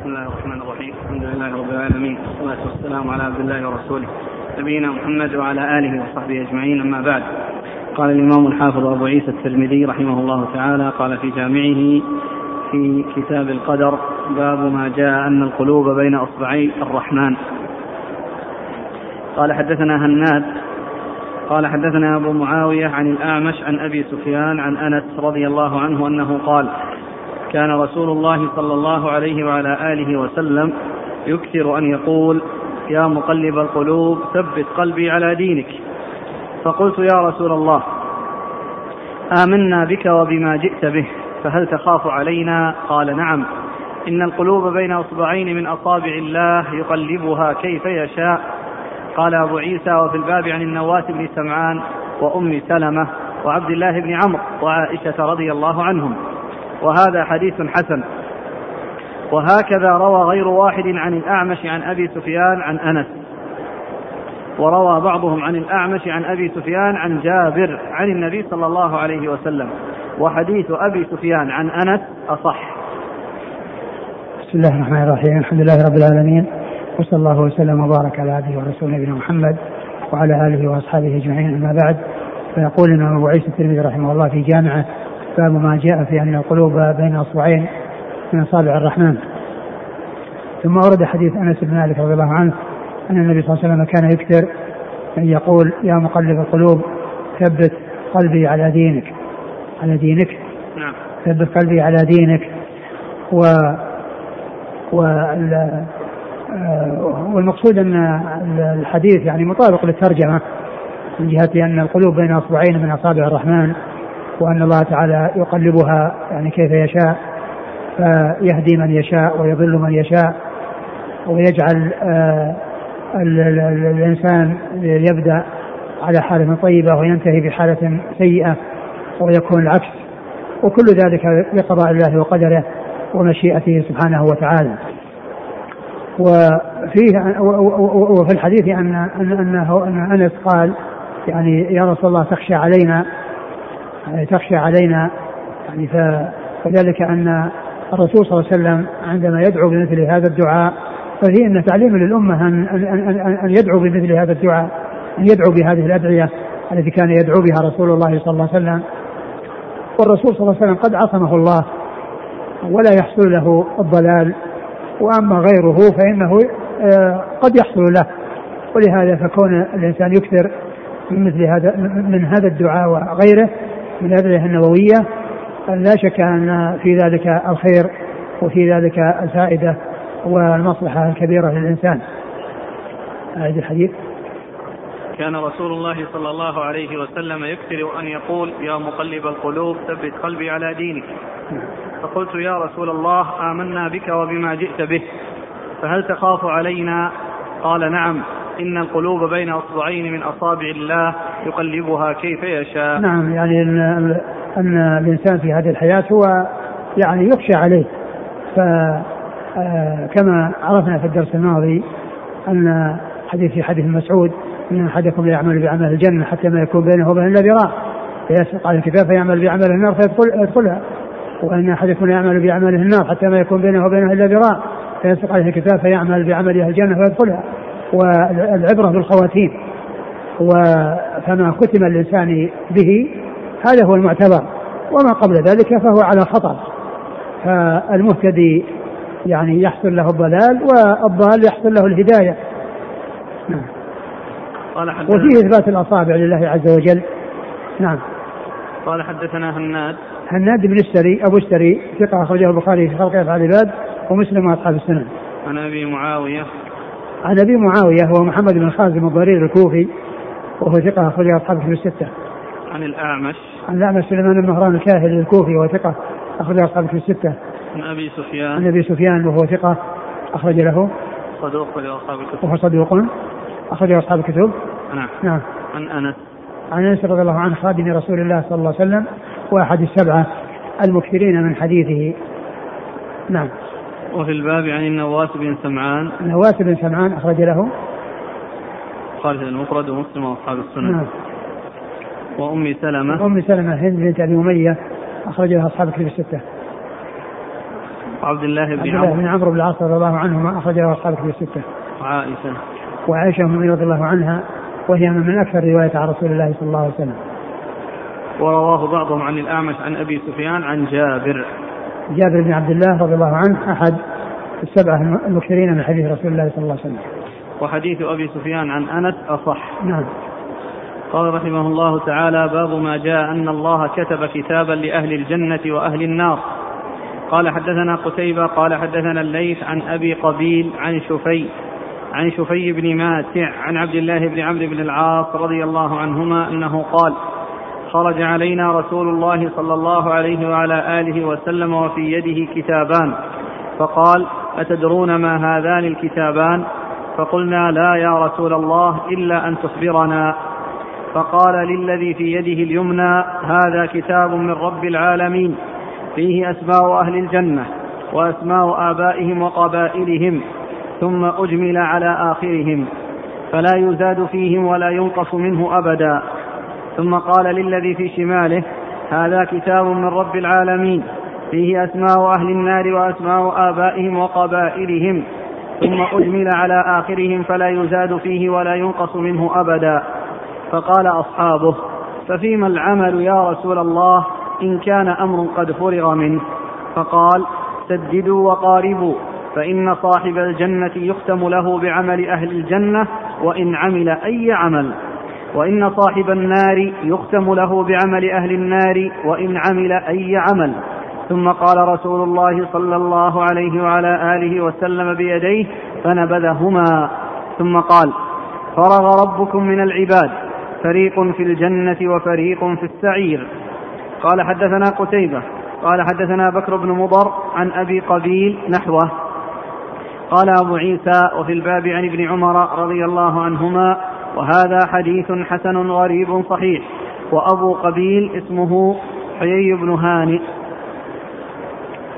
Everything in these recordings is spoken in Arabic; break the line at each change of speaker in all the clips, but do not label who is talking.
بسم الله الرحمن الرحيم. الحمد لله رب العالمين. والصلاة والسلام على عبد الله ورسوله. نبينا محمد وعلى آله وصحبه أجمعين. أما بعد قال الإمام الحافظ أبو عيسى الترمذي رحمه الله تعالى قال في جامعه في كتاب القدر باب ما جاء أن القلوب بين أصبعي الرحمن. قال حدثنا هناد قال حدثنا أبو معاوية عن الأعمش عن أبي سفيان عن أنس رضي الله عنه أنه قال كان رسول الله صلى الله عليه وعلى آله وسلم يكثر أن يقول يا مقلب القلوب ثبت قلبي على دينك. فقلت يا رسول الله آمنا بك وبما جئت به فهل تخاف علينا؟ قال نعم. إن القلوب بين أصبعين من أصابع الله يقلبها كيف يشاء. قال أبو عيسى وفي الباب عن النواس بن سمعان وأم سلمة وعبد الله بن عمرو وعائشة رضي الله عنهم. وهذا حديث حسن. وهكذا روى غير واحد عن الأعمش عن أبي سفيان عن أنس. وروى بعضهم عن الأعمش عن أبي سفيان عن جابر عن النبي صلى الله عليه وسلم. وحديث أبي سفيان عن أنس أصح.
بسم الله الرحمن الرحيم. الحمد لله رب العالمين. وصلى الله وسلم وبارك على عبده ورسوله نبينا محمد وعلى آله وأصحابه أجمعين. أما بعد فيقول الإمام أبو عيسى الترمذي رحمه الله في جامعه باب ما جاء في أن القلوب بين أصبعين من اصابع الرحمن. ثم ورد حديث أنس بن مالك رضي الله عنه أن النبي صلى الله عليه وسلم كان يكثر أن يقول يا مقلب القلوب ثبت قلبي على دينك. على دينك؟
نعم.
ثبت قلبي على دينك. و وال والمقصود أن الحديث يعني مطابق للترجمة من جهة أن القلوب بين أصبعين من أصابع الرحمن. وان الله تعالى يقلبها يعني كيف يشاء فيهدي من يشاء ويضل من يشاء ويجعل آه، الإنسان يبدأ على حالة طيبة وينتهي بحالة سيئة ويكون العكس. وكل ذلك بقضاء الله وقدره ومشيئته سبحانه وتعالى. وفيه وفي الحديث ان أنه أن أنس قال يعني يا رسول الله تخشى علينا يعني تخشى علينا يعني فذلك أن الرسول صلى الله عليه وسلم عندما يدعو بمثل هذا الدعاء ففيه أن تعليم للأمة ان ان ان, أن يدعو بمثل هذا الدعاء أن يدعو بهذه الأدعية التي كان يدعو بها رسول الله صلى الله عليه وسلم. والرسول صلى الله عليه وسلم قد عصمه الله ولا يحصل له الضلال وأما غيره فإنه آه، قد يحصل له. ولهذا فكون الإنسان يكثر من مثل هذا من هذا الدعاء وغيره من الادعيه النووية لا شك أن في ذلك الخير وفي ذلك الفائدة والمصلحة الكبيرة للإنسان. هذا الحديث.
كان رسول الله صلى الله عليه وسلم يكثر أن يقول يا مقلب القلوب ثبت قلبي على دينك. فقلت يا رسول الله آمنا بك وبما جئت به فهل تخاف علينا؟ قال نعم. إن القلوب بين أصبعين من أصابع الله يقلبها كيف يشاء.
نعم يعني أن, أن الإنسان في هذه الحياة هو يعني يخشى عليه. فكما عرفنا في الدرس الماضي أن حديث في حديث مسعود إن أحدكم يعمل بعمل الجنة حتى ما يكون بينه وبين الا ذراع فيسبق على الكتاب فيعمل بعمل النار فيدخل يدخلها. وإن أحدكم يعمل بعمله النار حتى ما يكون بينه وبينها الا ذراع فيسبق عليه الكتاب فيعمل بعمل أهل الجنة فيدخلها. والعبرة بالخواتيم فما ختم الإنسان به هذا هو المعتبر. وما قبل ذلك فهو على خطر. فالمهتدي يعني يحصل له الضلال والضال يحصل له الهداية. نعم. وفيه إثبات الأصابع لله عز وجل. نعم.
قال حدثنا هناد.
هناد بن السري أبو السري ثقة أخرجه البخاري في خلق افعال العباد ومسلم وأصحاب السنن.
عن أبي معاوية
عن أبي معاوية هو محمد بن خازم الضرير الكوفي وهو ثقة أخرجه أصحاب الكتب الستة.
عن الأعمش.
عن الأعمش سليمان بن مهران الكاهلي الكوفي وهو ثقة أخرجه أصحاب الكتب الستة.
عن أبي سفيان.
عن أبي سفيان وهو ثقة أخرج له.
صدوق أصحاب الكتب.
وهو صدوق أخرجه أصحاب الكتب.
نعم.
نعم.
عن أنس.
عن أنس رضي الله عنه خادم رسول الله صلى الله عليه وسلم وأحد السبعة المكثرين من حديثه. نعم.
وفي الباب عن النواس بن سمعان.
النواس بن سمعان أخرج له.
خالد المفرد ومسلم وأصحاب السنن نعم. وأم سلمة.
وأم سلمة هند بنت أبي أمية أخرج لها أصحاب الكتب الستة.
وعبد الله بن
عبد
عمرو.
بن عمرو بن العاص رضي الله عنهما أخرجه أصحاب كتب الستة.
وعائشة
وعائشة أم رضي الله عنها وهي من أكثر رواية عن رسول الله صلى الله عليه وسلم.
ورواه بعضهم عن الأعمش عن أبي سفيان عن جابر.
جابر بن عبد الله رضي الله عنه أحد السبعة المكثرين من حديث رسول الله صلى الله عليه وسلم.
وحديث أبي سفيان عن أنس أصح.
نعم.
قال رحمه الله تعالى باب ما جاء أن الله كتب كتابا لأهل الجنة وأهل النار. قال حدثنا قتيبة قال حدثنا الليث عن أبي قبيل عن شفي عن شفي بن ماتع عن عبد الله بن عمرو بن العاص رضي الله عنهما أنه قال خرج علينا رسول الله صلى الله عليه وعلى آله وسلم وفي يده كتابان. فقال أتدرون ما هذان الكتابان؟ فقلنا لا يا رسول الله إلا أن تخبرنا فقال للذي في يده اليمنى هذا كتاب من رب العالمين فيه أسماء أهل الجنة وأسماء آبائهم وقبائلهم ثم أجمل على آخرهم فلا يزاد فيهم ولا ينقص منه أبدا. ثم قال للذي في شماله هذا كتاب من رب العالمين فيه أسماء أهل النار وأسماء آبائهم وقبائلهم ثم أجمل على آخرهم فلا يزاد فيه ولا ينقص منه أبدا. فقال أصحابه ففيما العمل يا رسول الله؟ إن كان أمر قد فرغ منه. فقال سددوا وقاربوا فإن صاحب الجنة يختم له بعمل أهل الجنة وإن عمل أي عمل. وإن صاحب النار يختم له بعمل أهل النار وإن عمل أي عمل. ثم قال رسول الله صلى الله عليه وعلى آله وسلم بيديه فنبذهما. ثم قال فرغ ربكم من العباد فريق في الجنة وفريق في السعير. قال حدثنا قتيبة قال حدثنا بكر بن مضر عن أبي قبيل نحوه. قال أبو عيسى وفي الباب عن ابن عمر رضي الله عنهما وهذا حديث حسن غريب صحيح. وأبو قبيل اسمه حيي بن هانئ.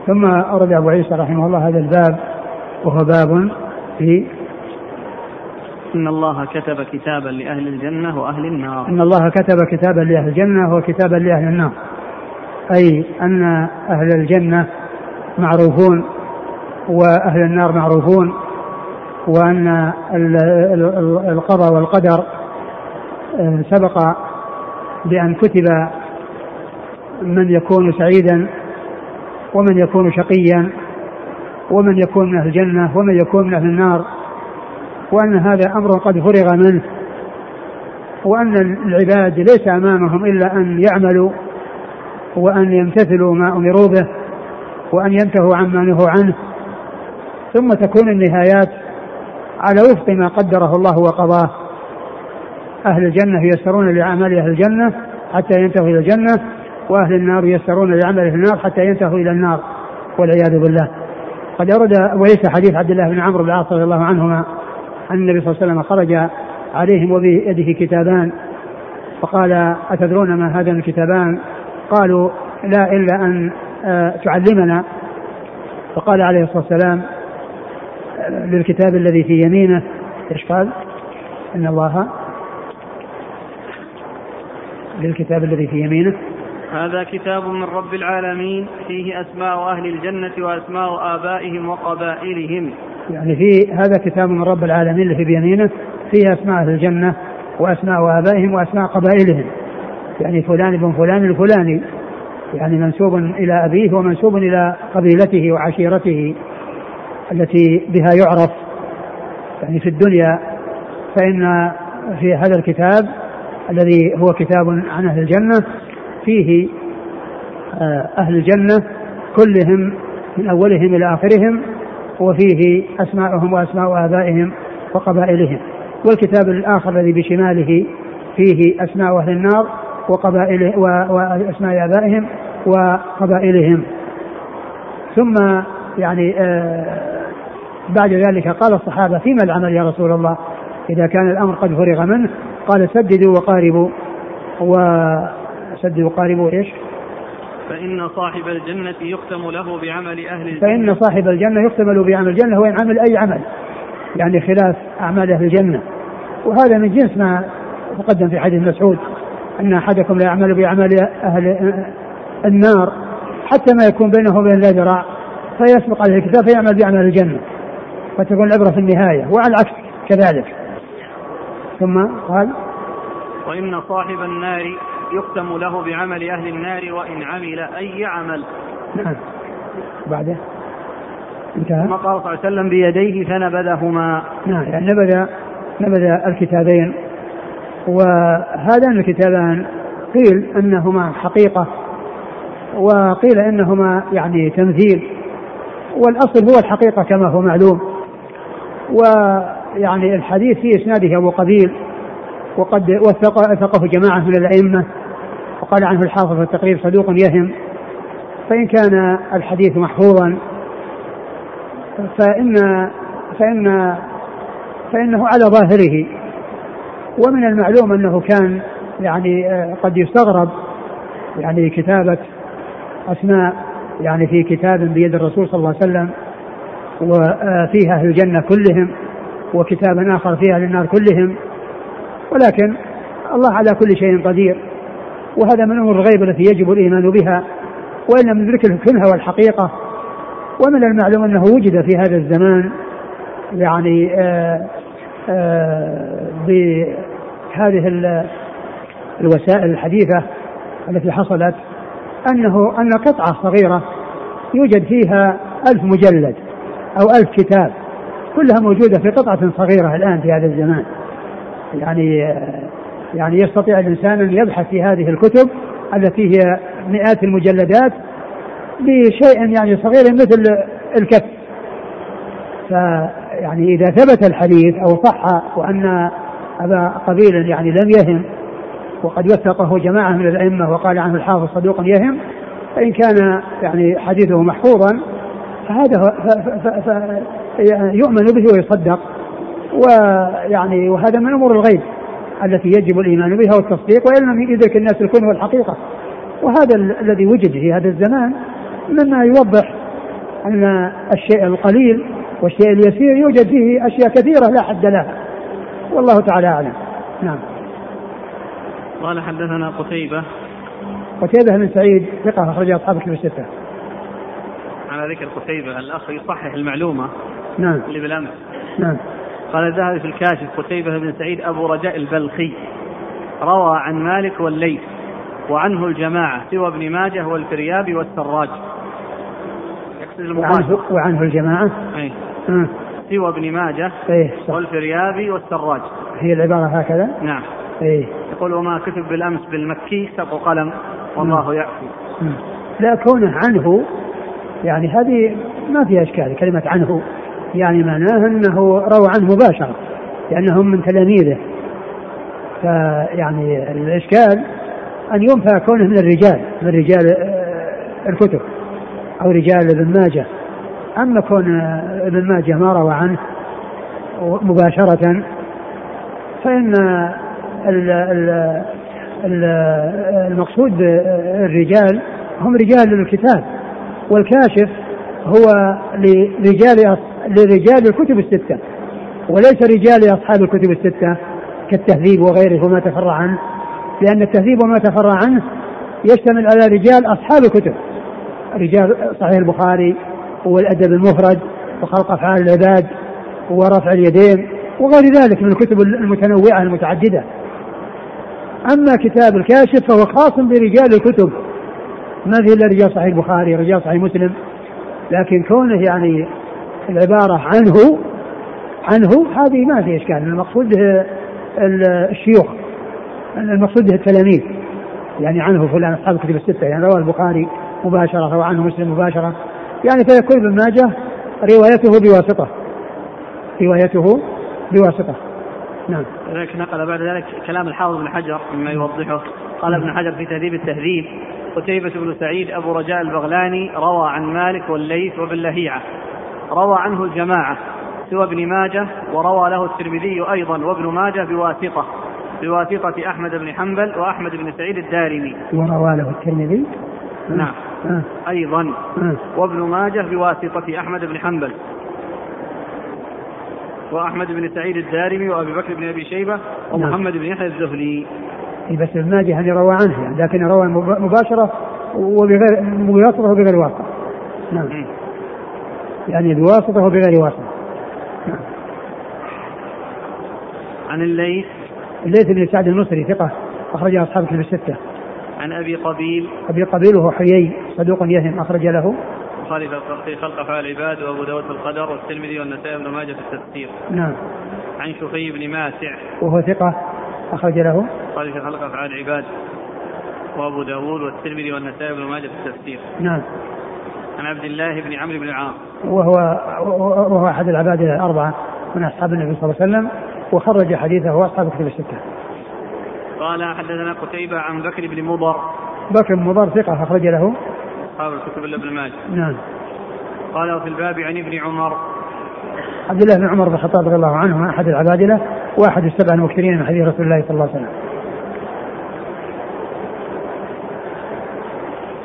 ثم أورد أبو عيسى رحمه الله هذا الباب وهو باب في
إن الله كتب كتابا لأهل الجنة وأهل النار.
أن الله كتب كتابا لأهل الجنة وكتابا لأهل النار. أي أن أهل الجنة معروفون وأهل النار معروفون. وأن القضاء والقدر آه، سبق بأن كتب من يكون سعيدا ومن يكون شقيا ومن يكون من أهل الجنة ومن يكون من أهل النار وأن هذا أمر قد فرغ منه وأن العباد ليس أمامهم إلا أن يعملوا وأن يمتثلوا ما أمروا به وأن ينتهوا عما نهوا عنه ثم تكون النهايات على وفق ما قدره الله وقضاه. أهل الجنة ييسرون لأعمال أهل الجنة حتى ينتهوا إلى الجنة وأهل النار ييسرون لعمل أهل النار حتى ينتهوا إلى النار والعياذ بالله. قد أورد وليس حديث عبد الله بن عمرو بن العاص رضي الله عنهما أن النبي صلى الله عليه وسلم خرج عليهم وبيده كتابان فقال أتدرون ما هذان الكتابان؟ قالوا لا إلا أن آه، تعلمنا. فقال عليه الصلاة والسلام للكتاب الذي في يمينه. إيش قال؟ إن الله للكتاب الذي في يمينه.
هذا كتاب من رب العالمين فيه أسماء أهل الجنة وأسماء آبائهم وقبائلهم.
يعني في هذا كتاب من رب العالمين اللي في بيمينه فيه أسماء أهل الجنة وأسماء آبائهم وأسماء قبائلهم. يعني فلان ابن فلان الفلاني. يعني منسوب إلى أبيه ومنسوب إلى قبيلته وعشيرته. التي بها يعرف يعني في الدنيا فإن في هذا الكتاب الذي هو كتاب عن أهل الجنة فيه آه، أهل الجنة كلهم من أولهم إلى آخرهم وفيه أسماءهم وأسماء آبائهم وقبائلهم. والكتاب الآخر الذي بشماله فيه أسماء أهل النار وقبائل وأسماء آبائهم وقبائلهم. ثم يعني آه بعد ذلك قال الصحابة فيما العمل يا رسول الله؟ إذا كان الأمر قد فرغ منه. قال سددوا وقاربوا. وسددوا وقاربوا إيش؟
فإن صاحب الجنة يختم له بعمل أهل الجنة.
فإن صاحب الجنة يختم له بعمل الجنة وإن عمل أي عمل يعني خلاف أعمال أهل الجنة. وهذا من جنس ما تقدم في حديث مسعود أن أحدكم لا يعمل بأعمال أهل النار حتى ما يكون بينه وبين ذراع فيسبق عليه الكتاب فيعمل بعمل الجنة. فتكون العبرة في النهاية وعلى العكس كذلك. ثم قال
وإن صاحب النار يختم له بعمل أهل النار وإن عمل أي عمل.
نعم. بعده. انتهى.
ثم قال صلى الله عليه وسلم بيديه فنبذهما.
نعم يعني نبذ نبذ الكتابين. وهذان الكتابان قيل أنهما حقيقة وقيل أنهما يعني تمثيل. والأصل هو الحقيقة كما هو معلوم. ويعني الحديث في إسناده أبو قبيل وقد وثق وثقه جماعة من الأئمة وقال عنه الحافظ في التقريب صدوق يهم. فإن كان الحديث محفوظا فان فان فإنه على ظاهره. ومن المعلوم أنه كان يعني قد يستغرب يعني كتابة أسماء يعني في كتاب بيد الرسول صلى الله عليه وسلم. وفيها أهل الجنة كلهم وكتاب آخر فيها للنار كلهم. ولكن الله على كل شيء قدير وهذا من أمور الغيب التي يجب الإيمان بها وإن لم ندرك الكنه والحقيقة. ومن المعلوم أنه وجد في هذا الزمان يعني آآ آآ بهذه الوسائل الحديثة التي حصلت أنه أن قطعة صغيرة يوجد فيها ألف مجلد. أو ألف كتاب كلها موجودة في قطعة صغيرة الآن في هذا الزمان. يعني يعني يستطيع الإنسان أن يبحث في هذه الكتب التي هي مئات المجلدات بشيء يعني صغير مثل الكف. فيعني إذا ثبت الحديث أو صح وأن أبا قبيل يعني لم يهم وقد وثقه جماعة من الأئمة وقال عنه الحافظ صدوق يهم فإن كان يعني حديثه محفوظا فهذا يؤمن به ويصدق. ويعني وهذا من أمور الغيب التي يجب الإيمان بها والتصديق وإن لم يدرك الناس الكون والحقيقة. وهذا الذي وجد في هذا الزمان مما يوضح أن الشيء القليل والشيء اليسير يوجد فيه أشياء كثيرة لا حد لها. والله تعالى أعلم. نعم.
قال حدثنا قتيبة.
قتيبة بن سعيد ثقة أخرج أصحاب الكتب الستة.
على ذكر قتيبة الأخ يصحح المعلومة
نعم.
اللي بالأمس.
نعم.
قال الذهبي في الكاشف قتيبة بن سعيد أبو رجاء البلخي. روى عن مالك والليث وعنه الجماعة سوى ابن ماجه والفريابي والسراج. يقصد
وعنه, وعنه الجماعة؟
أي
آه.
سوى ابن ماجه
صح.
والفريابي والسراج.
هي العبارة هكذا؟
نعم.
إيه.
يقول وما كتب بالأمس بالمكي سبق قلم والله يعفو.
مم. لا كونه عنه يعني هذه ما فيها إشكال كلمة عنه يعني معناه أنه روى عنه مباشرة لأنهم من تلاميذه. فيعني الإشكال أن ينفى كونه من الرجال من رجال آه، الكتب أو رجال ابن ماجه. أما كون ابن ماجه ما روى عنه مباشرة فإن ال ال المقصود بالرجال هم رجال الكتاب والكاشف هو لرجال لرجال الكتب الستة وليس رجال أصحاب الكتب الستة كالتهذيب وغيره وما تفرع عنه لأن التهذيب وما تفرع عنه يشتمل على رجال أصحاب الكتب رجال صحيح البخاري والأدب المفرد وخلق أفعال العباد ورفع اليدين وغير ذلك من الكتب المتنوعة المتعددة. أما كتاب الكاشف فهو خاص برجال الكتب ما في إلا رجال صحيح البخاري رجال صحيح مسلم. لكن كونه يعني العبارة عنه عنه هذه ما في إشكال. المقصود الشيوخ. المقصود التلاميذ. يعني عنه فلان أصحاب الكتب الستة. يعني رواه البخاري مباشرة روى عنه مسلم مباشرة. يعني فيكون ابن ماجه روايته بواسطة. روايته بواسطة. نعم.
لذلك نقل بعد ذلك كلام الحافظ بن حجر مما يوضحه. قال ابن حجر في تهذيب التهذيب. قتيبة بن سعيد أبو رجاء البغلاني روى عن مالك والليث وابن لهيعة. روى عنه الجماعة سوى ابن ماجه وروى له الترمذي أيضا وابن ماجه بواسطة بواسطة أحمد بن حنبل وأحمد بن سعيد الدارمي.
وروى له الترمذي؟
نعم.
آه.
أيضا
آه.
وابن ماجه بواسطة أحمد بن حنبل. وأحمد بن سعيد الدارمي وأبي بكر بن أبي شيبة ومحمد بن يحيى الزهري.
إيه بس ابن ماجه يعني روى عنه يعني لكن روى مباشرة وبغير بواسطة وبغير واسطة. نعم. يعني بواسطة وبغير واسطة.
عن الليث.
الليث بن سعد المصري ثقة أخرج أصحاب كتب الستة.
عن أبي قبيل.
أبي قبيل وهو حيي صدوق يهم أخرج له.
البخاري في خلق افعال العباد وأبو داود في القدر والترمذي والنسائي بن ماجه في التفسير.
نعم.
عن شفي بن ماسع.
وهو ثقة أخرج له.
البخاري في خلق أفعال العباد وأبو داود والترمذي والنسائي بن ماجه في التفسير.
نعم.
عن عبد الله بن عمرو بن العاص.
وهو وهو أحد العباد الأربعة من أصحاب النبي صلى الله عليه وسلم وخرج حديثه وأصحاب كتب الستة.
قال حدثنا قتيبة عن بكر بن مضر.
بكر بن مضر ثقة أخرج له.
أصحاب الكتب إلا ابن ماجه.
نعم.
قال وفي الباب عن ابن عمر.
عبد الله بن عمر بن الخطاب رضي الله عنه أحد العبادلة وأحد السبع المكثرين من حديث رسول الله صلى الله عليه وسلم.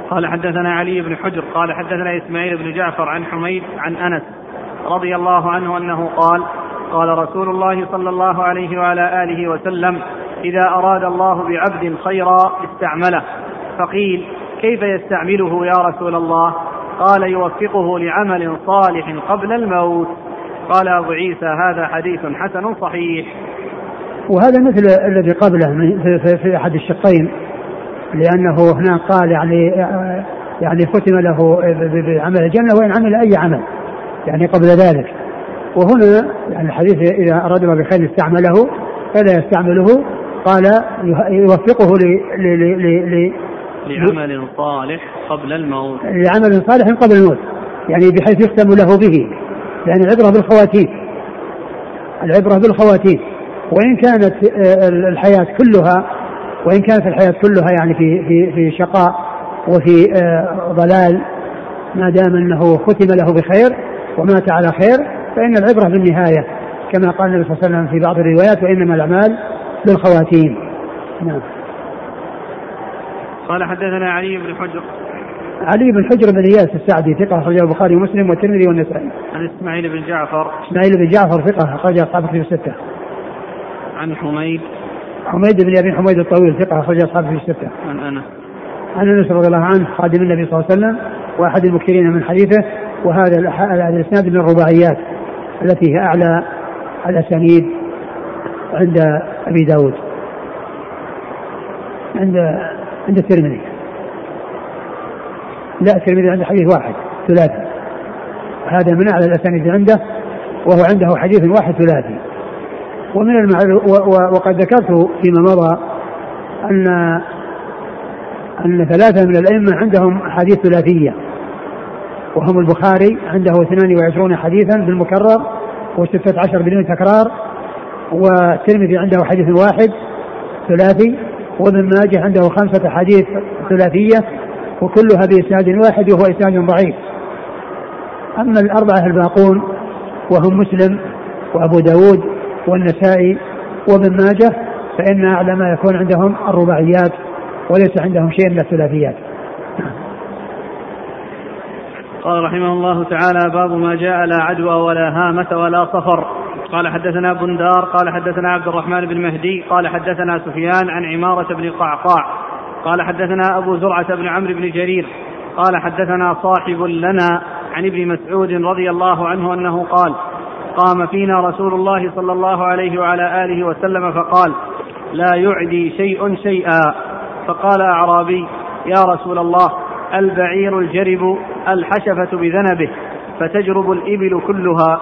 قال حدثنا علي بن حجر قال حدثنا إسماعيل بن جعفر عن حميد عن أنس رضي الله عنه أنه قال قال رسول الله صلى الله عليه وعلى آله وسلم إذا أراد الله بعبد خيرا استعمله. فقيل كيف يستعمله يا رسول الله؟ قال يوفقه لعمل صالح قبل الموت. قال أبو عيسى هذا حديث حسن صحيح.
وهذا مثل الذي قبله في, في أحد الشقين لأنه هنا قال يعني يعني ختم له بعمل الجنة وإن عمل أي عمل يعني قبل ذلك. وهنا يعني الحديث إذا أراد الله بخير استعمله فلا يستعمله قال يوفقه ل ل ل
لعمل صالح قبل الموت.
لعمل صالح قبل الموت يعني بحيث يختم له به. يعني العبرة بالخواتيم العبرة بالخواتيم وإن كانت آه، الحياة كلها وإن كانت الحياة كلها يعني في في في شقاء وفي آه، ضلال ما دام أنه ختم له بخير ومات على خير فإن العبرة بالنهاية كما قال النبي صلى الله عليه وسلم في بعض الروايات وإنما الأعمال بالخواتيم. نعم.
قال حدثنا علي بن حجر.
علي بن حجر بن إياس السعدي ثقة أخرجه البخاري ومسلم والترمذي والنسائي.
عن إسماعيل بن جعفر.
إسماعيل بن جعفر ثقة أخرج أصحاب الكتب الستة.
عن حميد.
حميد بن أبي حميد الطويل ثقة أخرج أصحاب الكتب الستة.
عن أنس.
عن أنس رضي الله عنه خادم النبي صلى الله عليه وسلم وأحد المكثرين من حديثه وهذا الإسناد من الرباعيات التي هي أعلى الأسانيد عند أبي داود عند عند الترمذي لا الترمذي عنده حديث واحد ثلاثي. هذا من أعلى الأسانيد عنده وهو عنده حديث واحد ثلاثي. ومن المعلوم وقد ذكرت فيما مضى ان أن ثلاثة من الأئمة عندهم احاديث ثلاثية. وهم البخاري عنده 22 حديثا بالمكرر و16 بدون تكرار. والترمذي عنده حديث واحد ثلاثي وابن ماجه عنده خمسة حديث ثلاثية. وكلها بإسناد واحد وهو إسناد ضعيف. أما الأربعة الباقون وهم مسلم وأبو داود والنسائي وابن ماجه فإن أعلى ما يكون عندهم الرباعيات وليس عندهم شيء من الثلاثيات.
قال رحمه الله تعالى باب ما جاء لا عدوى ولا هامة ولا صفر. قال حدثنا بندار قال حدثنا عبد الرحمن بن مهدي قال حدثنا سفيان عن عمارة بن قعقاع. قال حدثنا أبو زرعة بن عمرو بن جرير قال حدثنا صاحب لنا عن ابن مسعود رضي الله عنه أنه قال قام فينا رسول الله صلى الله عليه وعلى آله وسلم فقال لا يعدي شيء شيئا. فقال أعرابي يا رسول الله البعير الجرب الحشفة بذنبه فتجرب الإبل كلها.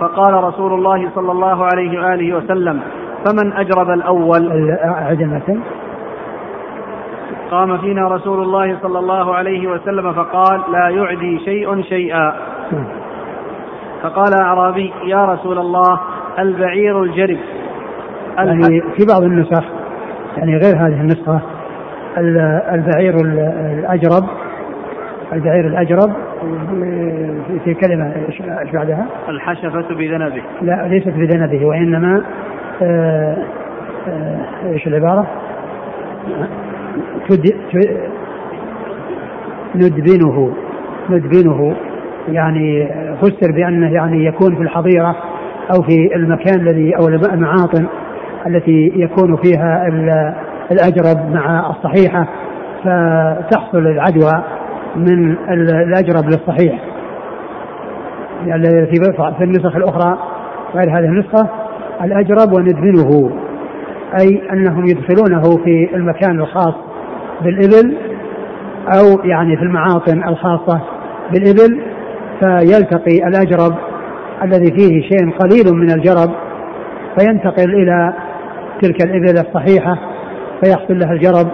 فقال رسول الله صلى الله عليه وآله وسلم فمن أجرب الأول؟
عدمة
قام فينا رسول الله صلى الله عليه وسلم فقال لا يعدي شيء شيئا فقال أعرابي يا رسول الله البعير الجرب
يعني في بعض النسخ يعني غير هذه النسخة البعير الأجرب البعير الأجرب في كلمة إيش بعدها؟
الحشفة بذنبه
لا ليست بذنبه وإنما آه، آه، إيش العبارة؟ ندبنه. ندبنه. يعني فسر بأنه يعني يكون في الحظيرة أو في المكان الذي أو المعاطن التي يكون فيها الأجرب مع الصحيحة فتحصل العدوى من الأجرب للصحيح. التي في النسخ الأخرى غير هذه النسخة الأجرب وندفنه أي أنهم يدخلونه في المكان الخاص. بالإبل أو يعني في المعاطن الخاصة بالإبل فيلتقي الأجرب الذي فيه شيء قليل من الجرب فينتقل إلى تلك الإبل الصحيحة فيحصل لها الجرب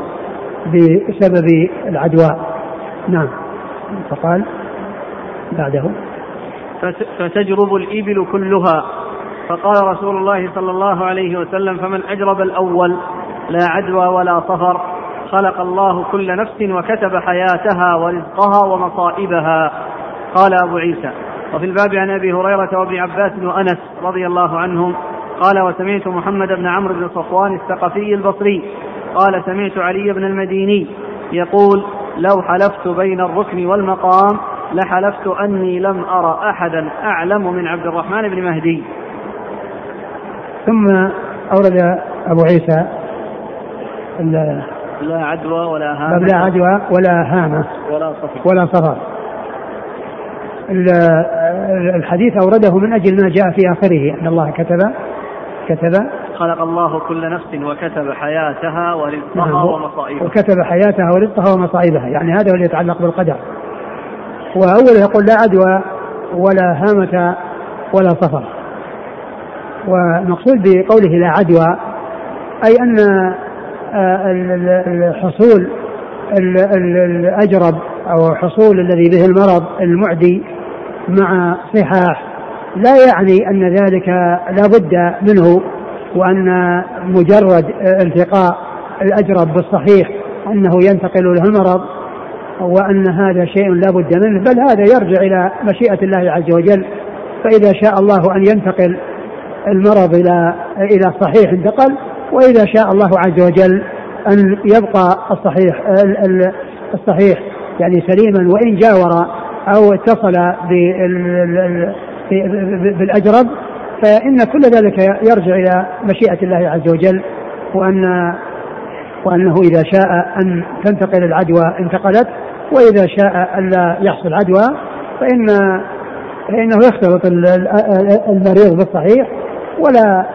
بسبب العدواء نعم. فقال بعده.
فتجرب الإبل كلها. فقال رسول الله صلى الله عليه وسلم فمن أجرب الأول لا عدوى ولا صفر. خلق الله كل نفس وكتب حياتها ورزقها ومصائبها. قال أبو عيسى وفي الباب عن أبي هريرة وابن عباس وأنس رضي الله عنهم قال وسمعت محمد بن عمرو بن صفوان الثقفي البصري قال سمعت علي بن المديني يقول لو حلفت بين الركن والمقام لحلفت أني لم أرى أحدا أعلم من عبد الرحمن بن مهدي.
ثم أورد أبو عيسى
لا عدوى ولا هامة.
لا عدوى ولا هامة
ولا صفر.
ولا صفر. الحديث أورده من أجل ما جاء في آخره أن الله كتب كتب.
خلق الله كل نفس وكتب حياتها ورزقها نعم ومصائبها.
وكتب حياتها ورزقها ومصائبها. يعني هذا هو اللي يتعلق بالقدر. وأول يقول لا عدوى ولا هامة ولا صفر. والمقصود بقوله لا عدوى أي أن آه، الحصول الأجرب أو حصول الذي به المرض المعدي مع صحاح لا يعني أن ذلك لا بد منه وأن مجرد التقاء الأجرب بالصحيح أنه ينتقل له المرض وأن هذا شيء لا بد منه بل هذا يرجع إلى مشيئة الله عز وجل. فإذا شاء الله أن ينتقل المرض إلى إلى الصحيح انتقل وإذا شاء الله عز وجل أن يبقى الصحيح الصحيح يعني سليما وإن جاور أو اتصل بالأجرب فإن كل ذلك يرجع إلى مشيئة الله عز وجل وأن وأنه إذا شاء أن تنتقل العدوى انتقلت وإذا شاء ألا يحصل عدوى فإن فإنه يختلط المريض بالصحيح ولا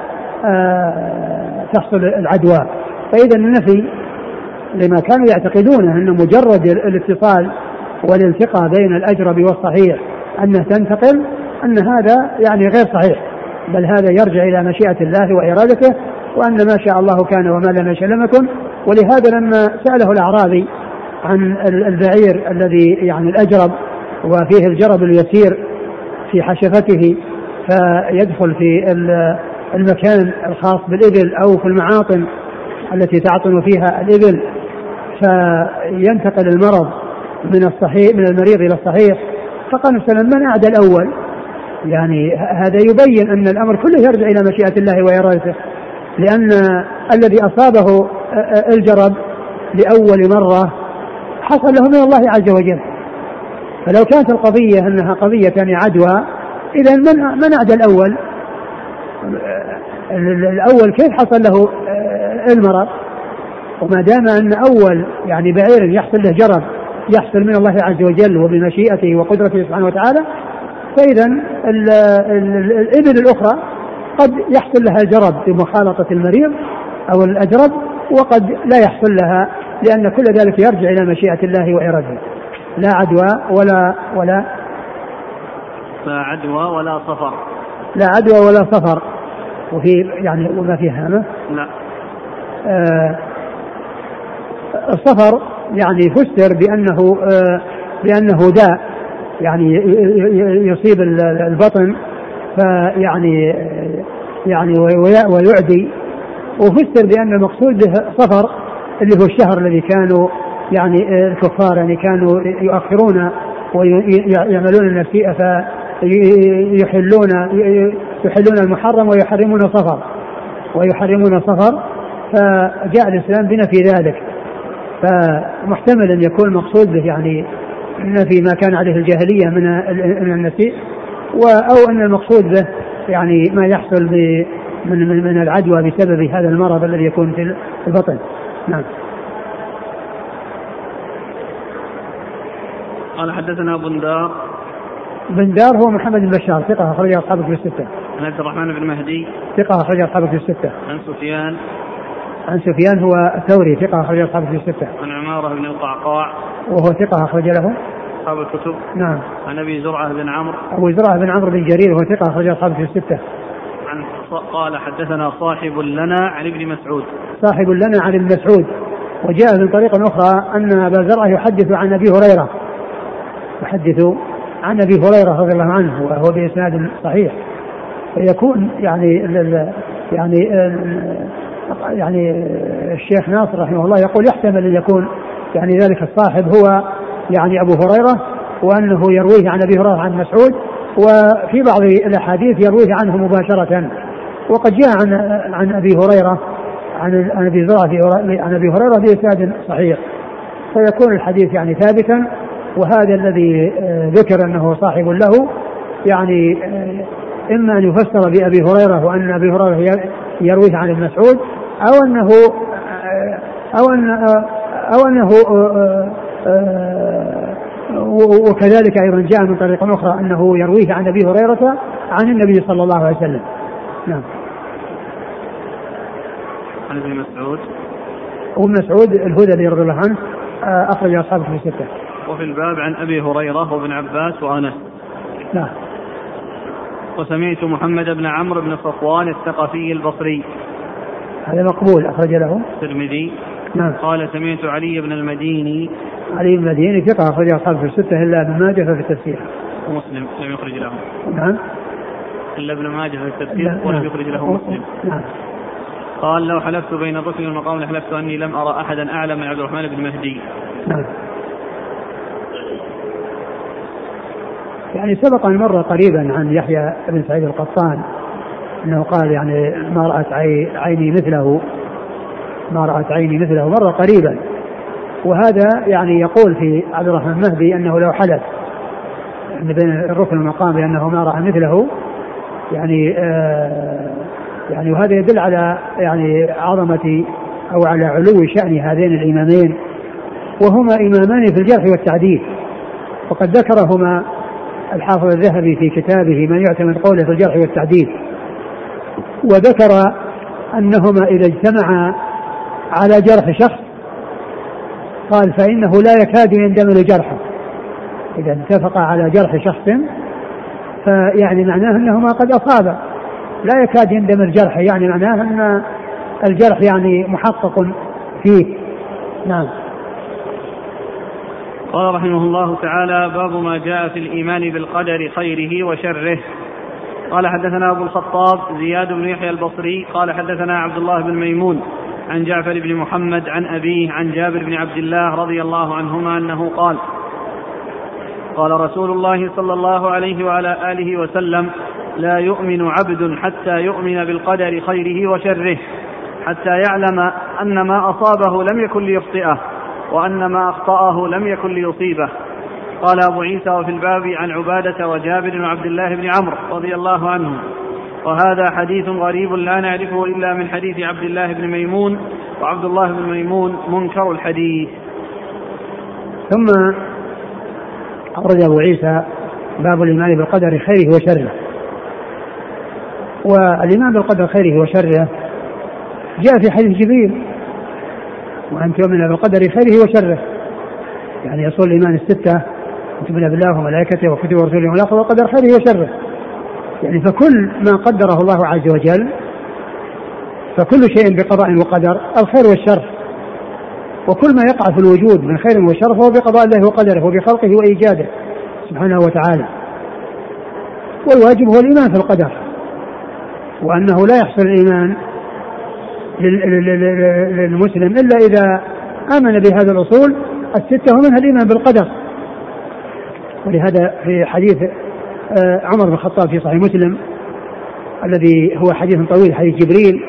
آه، تحصل العدوى. فإذا النفي لما كانوا يعتقدونه أن مجرد الاتصال والالتقاء بين الأجرب والصحيح أنه تنتقل أن هذا يعني غير صحيح. بل هذا يرجع إلى مشيئة الله وإرادته وأن ما شاء الله كان وما لم يشاء لم يكن. ولهذا لما سأله الأعرابي عن البعير الذي يعني الأجرب وفيه الجرب اليسير في حشفته فيدخل في المكان الخاص بالإبل أو في المعاطن التي تعطن فيها الإبل فينتقل المرض من الصحيح من المريض إلى الصحيح. فقال صلى من أعدى الأول يعني هذا يبين أن الأمر كله يرجع إلى مشيئة الله وإرادته لأن الذي أصابه الجرب لأول مرة حصل له من الله عز وجل. فلو كانت القضية أنها قضية يعني عدوى إذا من من أعدى الأول؟ الأول كيف حصل له المرض؟ وما دام أن أول يعني بعير يحصل له جرب يحصل من الله عز وجل وبمشيئته وقدرته سبحانه وتعالى فإذا الإبل الأخرى قد يحصل لها جرب بمخالطة المريض أو الأجرب وقد لا يحصل لها لأن كل ذلك يرجع إلى مشيئة الله وإرادته لا عدوى ولا ولا
لا عدوى ولا صفر
لا عدوى ولا صفر. وفي يعني وما في هامة.
لا.
آه الصفر يعني فسر بأنه آه بأنه داء. يعني يصيب البطن فيعني يعني ويعدي. وفسر بأن المقصود به صفر اللي هو الشهر الذي كانوا يعني الكفار يعني كانوا يؤخرون ويعملون النسيئة. فيحلون يحلون المحرم ويحرمون صفر ويحرمون صفر فجاء الإسلام بنا في ذلك. فمحتمل أن يكون المقصود به يعني في ما كان عليه الجاهلية من من النسيء أو أن المقصود به يعني ما يحصل من من العدوى بسبب هذا المرض الذي يكون في البطن. نعم.
قال حدثنا بندار
بن دار هو محمد بن بشار ثقة أخرج أصحابه في الستة.
عن عبد الرحمن بن مهدي
ثقة أخرج أصحابه في الستة.
عن سفيان
عن سفيان هو الثوري ثقة أخرج أصحابه في الستة.
عن عمارة بن القعقاع
وهو ثقة أخرج له.
أصحاب الكتب.
نعم.
عن أبي زرعة بن عمرو.
أبو زرعة بن عمرو بن جرير وهو ثقة أخرج أصحابه في الستة.
عن قال حدثنا صاحب لنا عن ابن مسعود.
صاحب لنا عن ابن مسعود وجاء من طريق أخرى أن أبا زرعة يحدث عن أبي هريرة يحدث عن أبي هريرة رضي الله عنه وهو بإسناد صحيح. فيكون يعني يعني يعني الشيخ ناصر رحمه الله يقول يحتمل أن يكون يعني ذلك الصاحب هو يعني أبو هريرة وأنه يرويه عن أبي هريرة عن مسعود وفي بعض الأحاديث يرويه عنه مباشرة. وقد جاء عن عن أبي هريرة عن عن أبي زرعه عن أبي هريرة بإسناد صحيح. فيكون الحديث يعني ثابتا وهذا الذي آه، ذكر أنه صاحب له يعني آه، إما أن يفسر بأبي هريرة وأن أبي هريرة يرويه عن ابن مسعود أو أنه آه، أو أن أو أنه وكذلك أيضا جاء من طريق أخرى أنه يرويه عن أبي هريرة عن النبي صلى الله عليه وسلم. نعم.
عن ابن مسعود
وابن مسعود الهذلي رضي الله عنه أخرج أصحابه في الستة.
وفي الباب عن أبي هريرة وابن عباس وأنس.
نعم.
وسمعت محمد بن عمرو بن صفوان الثقفي البصري.
هذا مقبول أخرج له.
الترمذي.
نعم.
قال سمعت علي بن المديني.
علي بن المديني ثقة أخرج أصحابه في الستة إلا ابن ماجه في التفسير.
ومسلم لم يخرج له.
نعم.
إلا ابن ماجه في التفسير ولم نعم. يخرج له مسلم.
نعم.
قال لو حلفت بين الركن والمقام لحلفت أني لم أرى أحدا اعلم من عبد الرحمن بن مهدي. نعم.
يعني سبق أن مر قريبا عن يحيى بن سعيد القطان إنه قال يعني ما رأت عيني مثله ما رأت عيني مثله مر قريبا. وهذا يعني يقول في عبد الرحمن المهدي إنه لو حلف بين الركن والمقام بأنه ما رأى مثله يعني آه يعني وهذا يدل على يعني عظمة أو على علو شأن هذين الإمامين. وهما إمامان في الجرح والتعديل وقد ذكرهما الحافظ الذهبي في كتابه من يعتمد قوله في الجرح والتعديل وذكر أنهما إذا اجتمعا على جرح شخص قال فإنه لا يكاد يندمل جرحه إذا اتفقا على جرح شخص فيعني معناه أنهما قد أصابا لا يكاد يندم الجرح يعني معناه أن الجرح يعني محقق فيه. نعم.
قال رحمه الله تعالى باب ما جاء في الإيمان بالقدر خيره وشره. قال حدثنا أبو الخطاب زياد بن يحيى البصري قال حدثنا عبد الله بن ميمون عن جعفر بن محمد عن أبيه عن جابر بن عبد الله رضي الله عنهما أنه قال قال رسول الله صلى الله عليه وعلى آله وسلم لا يؤمن عبد حتى يؤمن بالقدر خيره وشره حتى يعلم أن ما أصابه لم يكن ليخطئه. وأن ما أخطأه لم يكن ليصيبه. قال أبو عيسى وفي الباب عن عبادة وجابر وعبد الله بن عمرو رضي الله عنهم وهذا حديث غريب لا نعرفه إلا من حديث عبد الله بن ميمون وعبد الله بن ميمون منكر الحديث.
ثم أخرج أبو عيسى باب الإيمان بالقدر خيره وشره. والإيمان بالقدر خيره وشره جاء في حديث جبريل وأن تؤمن بالقدر خيره وشره. يعني يصول الإيمان الستة أن تؤمن بالله وملائكته وكتبه ورسوله والآخر والقدر خيره وشره. يعني فكل ما قدره الله عز وجل فكل شيء بقضاء وقدر الخير والشر. وكل ما يقع في الوجود من خير وشر فهو بقضاء الله وقدره وبخلقه وإيجاده سبحانه وتعالى. والواجب هو الإيمان في القدر. وأنه لا يحصل الإيمان للمسلم إلا إذا آمن بهذه الأصول الستة ومنها الإيمان بالقدر. ولهذا في حديث آه، عمر بن الخطاب في صحيح مسلم الذي هو حديث طويل حديث جبريل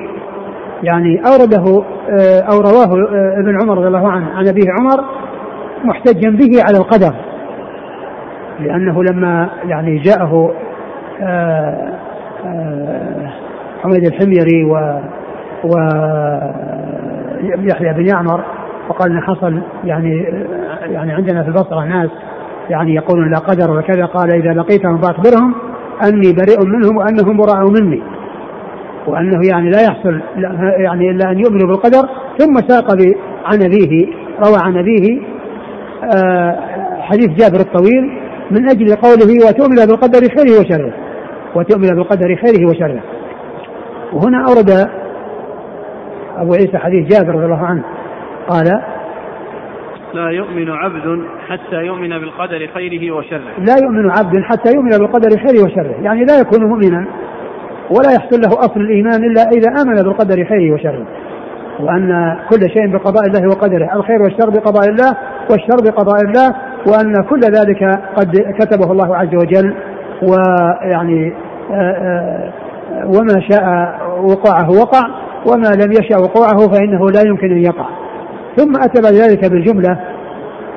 يعني أورده آه، أو رواه آه، ابن عمر رضي الله عنه عن أبيه عمر محتجا به على القدر. لأنه لما يعني جاءه حميد الحميري و و يحيى بن يعمر وقال إن حصل يعني يعني عندنا في البصرة ناس يعني يقولون لا قدر وكذا قال إذا لقيتهم فأخبرهم أني بريء منهم وأنهم براء مني. وأنه يعني لا يحصل يعني إلا أن يؤمنوا بالقدر. ثم ساق عن أبيه روى عن أبيه آه، حديث جابر الطويل من أجل قوله وتؤمن بالقدر خيره وشره وتؤمن بالقدر خيره وشره. وهنا أورد أبو عيسى حديث جابر رضي الله عنه. قال
لا يؤمن عبد حتى يؤمن بالقدر خيره وشره.
لا يؤمن عبد حتى يؤمن بالقدر خيره وشره. يعني لا يكون مؤمنا ولا يحصل له أصل الإيمان إلا إذا آمن بالقدر خيره وشره. وأن كل شيء بقضاء الله وقدره الخير والشر بقضاء الله والشر بقضاء الله وأن كل ذلك قد كتبه الله عز وجل ويعني آه، آه، وما شاء وقوعه وقع. وما لم يشأ وقوعه فإنه لا يمكن أن يقع. ثم أتى بعد ذلك بالجملة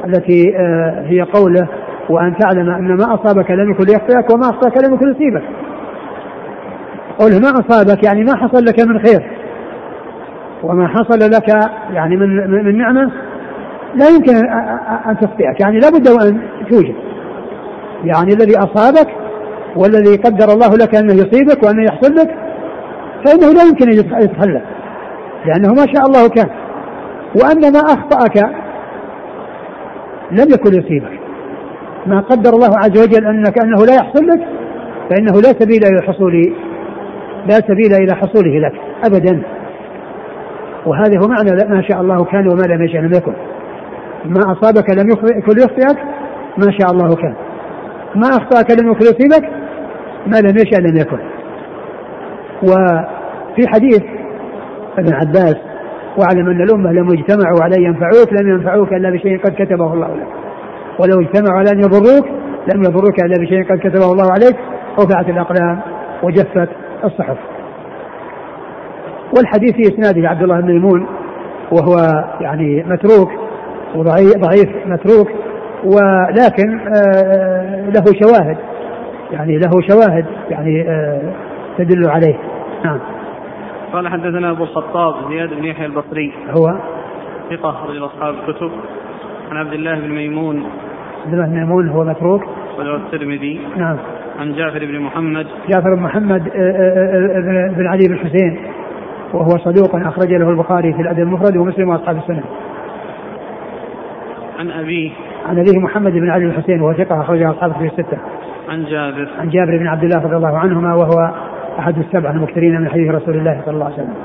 التي آه، هي قوله وأن تعلم أن ما أصابك لم يكن ليخطئك وما أخطأك لم يكن يصيبك. قوله ما أصابك يعني ما حصل لك من خير وما حصل لك يعني من من نعمة لا يمكن أن تخطئك. يعني لابد وأن توجد. يعني الذي أصابك والذي قدر الله لك أنه يصيبك وأنه يحصل لك فإنه لا يمكن أن يتخلى لأنه ما شاء الله كان. وأن ما أخطأك لم يكن يصيبك. ما قدر الله عز وجل أنك أنه لا يحصل لك فإنه لا سبيل إلى الحصول لا سبيل إلى حصوله لك أبدا. وهذا هو معنى ما شاء الله كان وما لم يشاء لم يكن. ما أصابك لم يكن يخطئك ما شاء الله كان. ما أخطأك لم يكن يصيبك ما لم يشاء لم يكن. وفي حديث ابن عباس واعلم أن الأمة لم يجتمعوا على أن ينفعوك لم ينفعوك إلا بشيء قد كتبه الله لك. ولو اجتمعوا على أن يضروك لم يضروك إلا بشيء قد كتبه الله عليك. رفعت الأقلام وجفت الصحف. والحديث في إسناده عبد الله بن ميمون وهو يعني متروك ضعيف متروك ولكن آه، له شواهد. يعني له شواهد يعني آه، تدل عليه. نعم.
قال حدثنا أبو الخطاب زياد بن يحيى البصري.
هو؟
ثقة رجل أصحاب الكتب. عن عبد الله بن ميمون.
عبد الله بن ميمون هو متروك.
وله الترمذي.
نعم.
عن جعفر بن محمد.
جعفر بن محمد آه، بن علي بن حسين. وهو صدوق أخرج له البخاري في الأدب المفرد ومسلم وأصحاب السنة.
عن أبيه.
عن أبيه محمد بن علي الحسين وهو ثقة أخرجه أصحاب في الستة.
عن جابر.
عن جابر بن عبد الله رضي الله عنهما وهو أحد السبعة المكثرين من حديث رسول الله صلى الله عليه وسلم.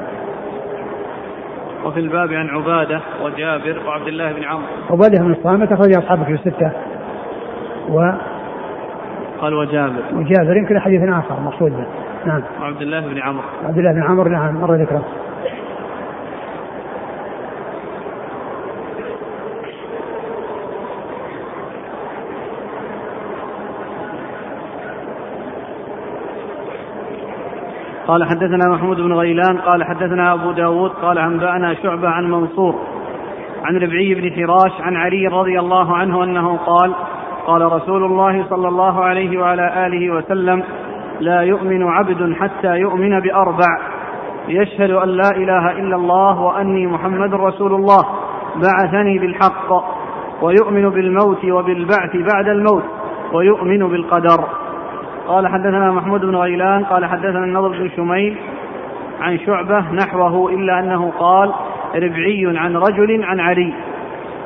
وفي الباب عن عبادة وجابر وعبد الله بن عمرو.
عبادة بن الصامت أخرج أصحابه في الستة. و
قال وجابر.
وجابر يمكن حديث آخر مقصود به. نعم
وعبد الله بن عمرو
عبد الله بن عمرو نعم مر ذكره
قال حدثنا محمود بن غيلان قال حدثنا أبو داود قال أنبأنا شعبة عن منصور عن ربعي بن فراش عن علي رضي الله عنه أنه قال قال رسول الله صلى الله عليه وعلى آله وسلم لا يؤمن عبد حتى يؤمن بأربع يشهد أن لا إله إلا الله وأني محمد رسول الله بعثني بالحق ويؤمن بالموت وبالبعث بعد الموت ويؤمن بالقدر. قال حدثنا محمود بن غيلان قال حدثنا النضر بن شميل عن شعبة نحوه إلا أنه قال ربعي عن رجل عن علي.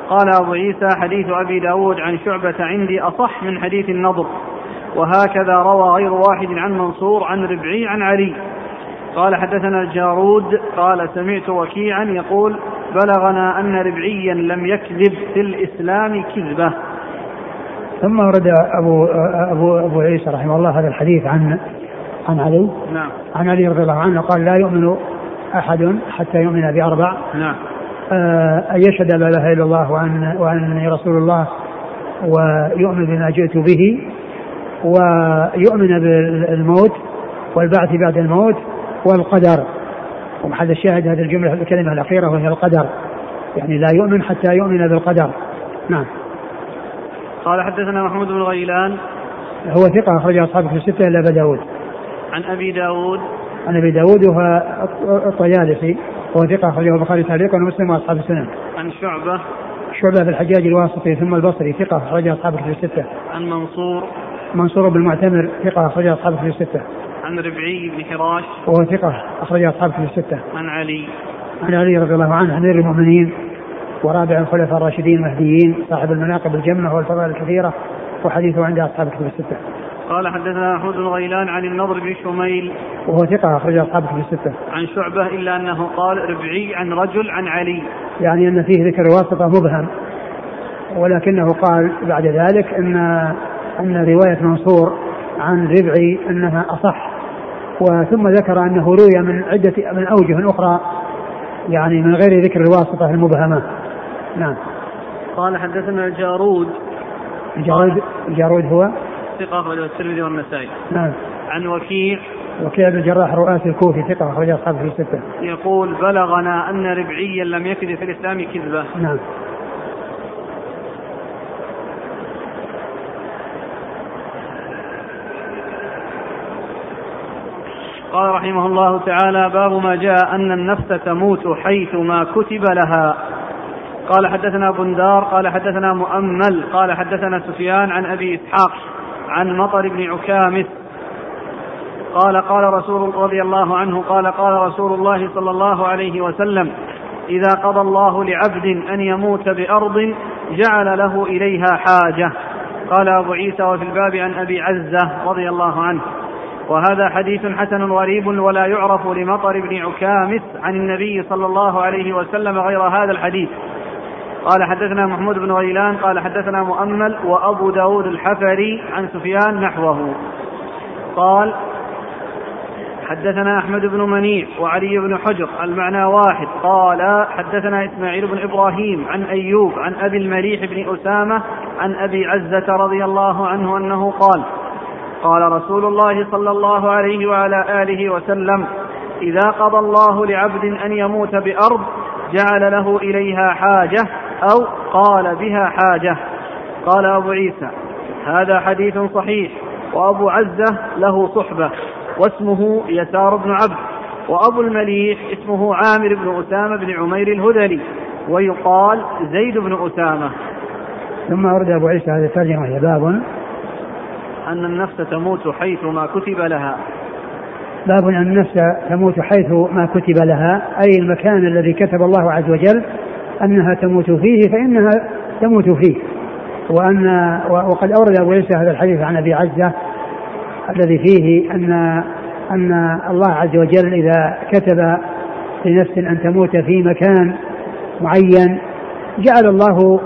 قال أبو عيسى حديث أبي داود عن شعبة عندي أصح من حديث النضر وهكذا روى غير واحد عن منصور عن ربعي عن علي. قال حدثنا الجارود قال سمعت وكيعا يقول بلغنا أن ربعيا لم يكذب في الإسلام كذبة.
ثم ورد أبو, أبو, أبو عيسى رحمه الله هذا الحديث عن عن علي.
نعم.
عن علي رضي الله عنه قال لا يؤمن أحد حتى يؤمن بأربع.
نعم.
آه، أن يشهد لا إله إلا الله وأن وأنني رسول الله ويؤمن بما جئت به ويؤمن بالموت والبعث بعد الموت والقدر. ومحل الشاهد هذه الجملة الكلمة الأخيرة وهي القدر. يعني لا يؤمن حتى يؤمن بالقدر. نعم.
قال حدثنا محمود بن غيلان.
هو ثقة أخرج أصحابه في الستة إلا أبا داود.
عن أبي داود.
عن أبي داود وهو الطيالسي. وهو ثقة أخرجه البخاري تعليقا ومسلم وأصحاب السنن.
عن شعبة.
شعبة الحجاج الواسطي ثم البصري ثقة أخرج أصحاب الكتب الستة.
عن منصور.
منصور بن المعتمر ثقة أخرج أصحاب الكتب الستة.
عن ربعي بن حراش.
وهو ثقة أخرج أصحاب الكتب الستة.
عن علي.
عن علي رضي الله عنه أمير المؤمنين. ورابع الخلفاء الراشدين المهديين صاحب المناقب الجمة والفضائل الكثيرة وحديثه عند أصحاب الكتب الستة.
قال حدثنا محمود بن غيلان عن النضر بن شميل
وهو ثقة أخرج أصحاب الكتب الستة.
عن شعبة إلا أنه قال ربعي عن رجل عن علي
يعني أن فيه ذكر واسطة مبهم ولكنه قال بعد ذلك أن أن رواية منصور عن ربعي أنها أصح وثم ذكر أنه روي من عدة من أوجه أخرى يعني من غير ذكر الواسطة المبهمة نعم.
قال حدثنا الجارود
الجارود الجارود هو؟
ثقة أخرجه الترمذي والنسائي.
نعم.
عن وكيع.
وكيع بن الجراح رؤاسي الكوفي ثقة أخرج أصحابه في الستة.
يقول بلغنا أن ربعيا لم يكذب في الإسلام كذبة.
نعم.
قال رحمه الله تعالى باب ما جاء أن النفس تموت حيث ما كتب لها. قال حدثنا بندار قال حدثنا مؤمل قال حدثنا سفيان عن أبي إسحاق عن مطر بن عكامس. قال قال رسول رضي الله عنه قال قال رسول الله صلى الله عليه وسلم إذا قضى الله لعبد أن يموت بأرض جعل له إليها حاجة. قال أبو عيسى وفي الباب عن أبي عزة رضي الله عنه. وهذا حديث حسن غريب ولا يعرف لمطر بن عكامس عن النبي صلى الله عليه وسلم غير هذا الحديث. قال حدثنا محمود بن غيلان قال حدثنا مؤمل وأبو داود الحفري عن سفيان نحوه. قال حدثنا أحمد بن منيع وعلي بن حجر المعنى واحد. قال حدثنا إسماعيل بن إبراهيم عن أيوب عن أبي المليح بن أسامة عن أبي عزة رضي الله عنه أنه قال قال رسول الله صلى الله عليه وعلى آله وسلم إذا قضى الله لعبد أن يموت بأرض جعل له إليها حاجة أو قال بها حاجة. قال أبو عيسى هذا حديث صحيح. وأبو عزة له صحبة واسمه يسار بن عبد. وأبو المليح اسمه عامر بن أسامة بن عمير الهذلي. ويقال زيد بن أسامة.
ثم أورد أبو عيسى هذه الترجمة هي باب.
أن النفس تموت حيث ما كتب لها.
باب أن النفس تموت حيث ما كتب لها أي المكان الذي كتب الله عز وجل أنها تموت فيه فإنها تموت فيه. وأن وقد أورد أبو عيسى هذا الحديث عن أبي عزة الذي فيه أن أن الله عز وجل إذا كتب لنفس أن تموت في مكان معين جعل الله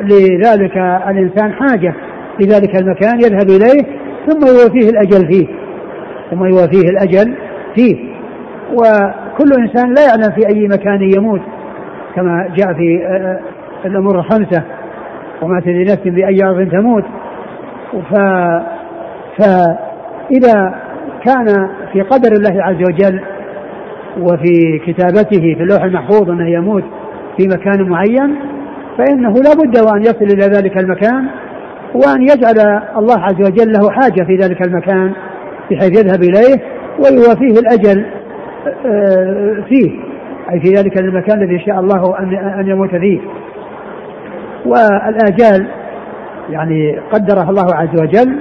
لذلك الإنسان حاجة. في ذلك المكان يذهب إليه ثم يوافيه الأجل فيه. ثم يوافيه الأجل فيه. وكل إنسان لا يعلم في أي مكان يموت. كما جاء في آه، آه، الأمور الخمسة وما تدري نفس بأي أرض تموت. ف فإذا كان في قدر الله عز وجل وفي كتابته في اللوح المحفوظ أنه يموت في مكان معين فإنه لا بد وأن يصل إلى ذلك المكان وأن يجعل الله عز وجل له حاجة في ذلك المكان بحيث يذهب إليه ويوافيه الأجل آه، فيه. أي في ذلك المكان الذي شاء الله أن يموت فيه. والآجال يعني قدرها الله عز وجل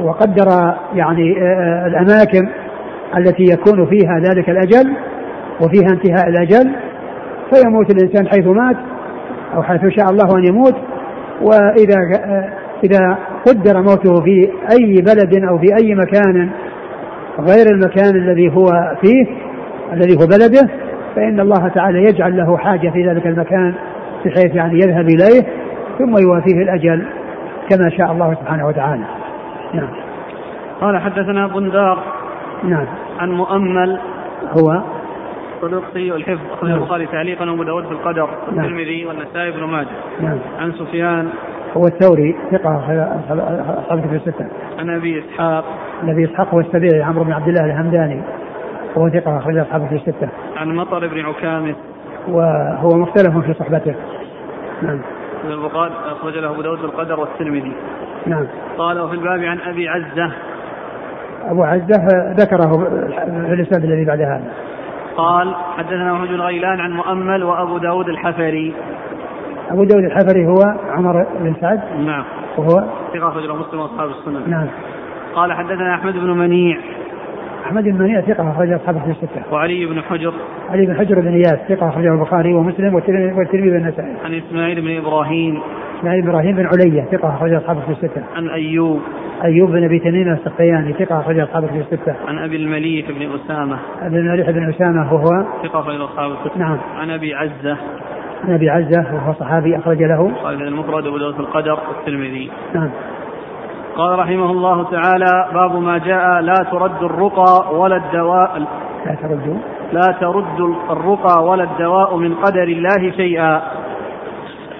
وقدر يعني آه، الأماكن التي يكون فيها ذلك الأجل وفيها انتهاء الأجل. فيموت الإنسان حيث مات أو حيث شاء الله أن يموت. وإذا آه، إذا قدر موته في أي بلد أو في أي مكان غير المكان الذي هو فيه الذي هو بلده فإن الله تعالى يجعل له حاجة في ذلك المكان بحيث يعني يذهب إليه ثم يوافيه الأجل كما شاء الله سبحانه وتعالى نعم
قال حدثنا بندار
نعم
عن مؤمل
هو
صدوق سيء الحفظ أخرج نعم. البخاري تعليقا وأبو داود في القدر نعم. والترمذي نعم. والنسائي بن ماجه
نعم
عن سفيان
هو الثوري ثقة أصحاب في الستة
عن أبي إسحاق
الذي إسحاق هو السبيعي عمرو بن عبد الله الهمداني وهو ثقة أخرج أصحابه في الستة.
عن مطر بن عكامس
وهو مختلف في صحبته. نعم.
البخاري أخرج له أبو داود القدر والترمذي.
نعم.
قال وفي الباب عن أبي عزة.
أبو عزة ذكره في الإسناد الذي بعد هذا.
قال حدثنا محمد بن غيلان عن مؤمل وأبو داود الحفري.
أبو داود الحفري هو عمر بن سعد؟
نعم.
وهو؟
ثقة أخرج له مسلم وأصحاب السنن
نعم.
قال حدثنا أحمد بن منيع.
أحمد بن منيع ثقة أخرج أصحابه في الستة
وعلي بن حجر.
علي بن حجر بن إياس ثقة أخرجه البخاري ومسلم والترمذي والنسائي.
عن إسماعيل بن إبراهيم.
إسماعيل بن إبراهيم بن علية ثقة أخرج أصحابه في الستة
عن أيوب.
أيوب بن أبي تميم السختياني ثقة أخرج أصحابه في الستة
عن أبي المليح بن أسامة.
ابن المليح بن أسامة وهو
ثقة أخرج أصحاب الكتب.
نعم.
عن أبي عزة.
عن أبي عزة وهو صحابي أخرج له.
قال المفرد أبو داود في القدر والترمذي
نعم.
قال رحمه الله تعالى باب ما جاء لا ترد الرقى ولا الدواء
لا تردوا
لا ترد الرقى ولا الدواء من قدر الله شيئا.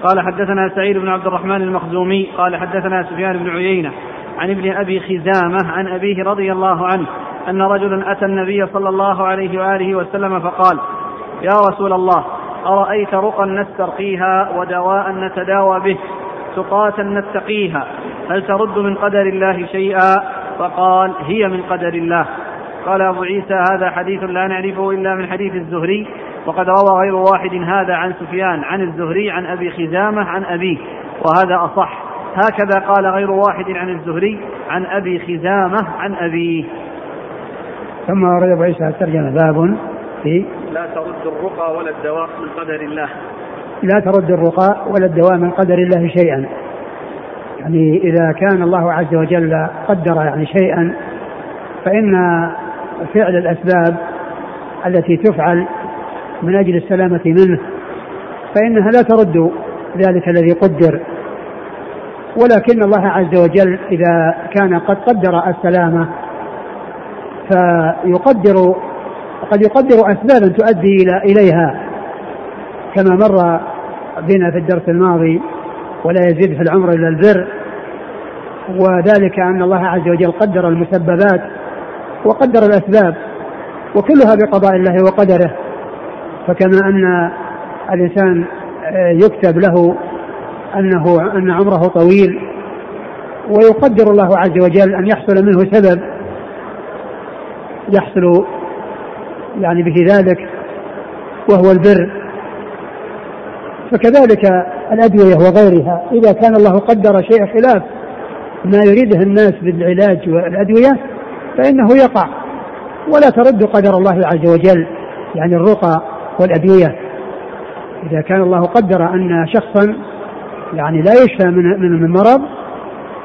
قال حدثنا سعيد بن عبد الرحمن المخزومي قال حدثنا سفيان بن عيينة عن ابن أبي خزامة عن أبيه رضي الله عنه أن رجلا أتى النبي صلى الله عليه وآله وسلم فقال يا رسول الله أرأيت رقا نسترقيها ودواء نتداوى به؟ تقاة نتقيها هل ترد من قدر الله شيئا؟ فقال هي من قدر الله. قال أبو عيسى هذا حديث لا نعرفه إلا من حديث الزهري وقد روى غير واحد هذا عن سفيان عن الزهري عن أبي خزامة عن أبيه وهذا أصح. هكذا قال غير واحد عن الزهري عن أبي خزامة عن أبيه.
ثم ورد أبو عيسى الترجمة باب في
لا ترد الرقى ولا الدواء من قدر الله.
لا ترد الرقى ولا الدواء من قدر الله شيئا. يعني إذا كان الله عز وجل قدر يعني شيئا فإن فعل الأسباب التي تفعل من أجل السلامة منه فإنها لا ترد ذلك الذي قدر. ولكن الله عز وجل إذا كان قد قدر السلامة فيقدر قد يقدر أسبابا تؤدي إليها. كما مر بنا في الدرس الماضي ولا يزيد في العمر إلا البر وذلك أن الله عز وجل قدر المسببات وقدر الأسباب وكلها بقضاء الله وقدره. فكما أن الإنسان يكتب له أنه أن عمره طويل ويقدر الله عز وجل أن يحصل منه سبب يحصل يعني به ذلك وهو البر. فكذلك الأدوية وغيرها. إذا كان الله قدر شيء خلاف ما يريده الناس بالعلاج والأدوية فإنه يقع. ولا ترد قدر الله عز وجل يعني الرقى والأدوية. إذا كان الله قدر أن شخصا يعني لا يشفى من من مرض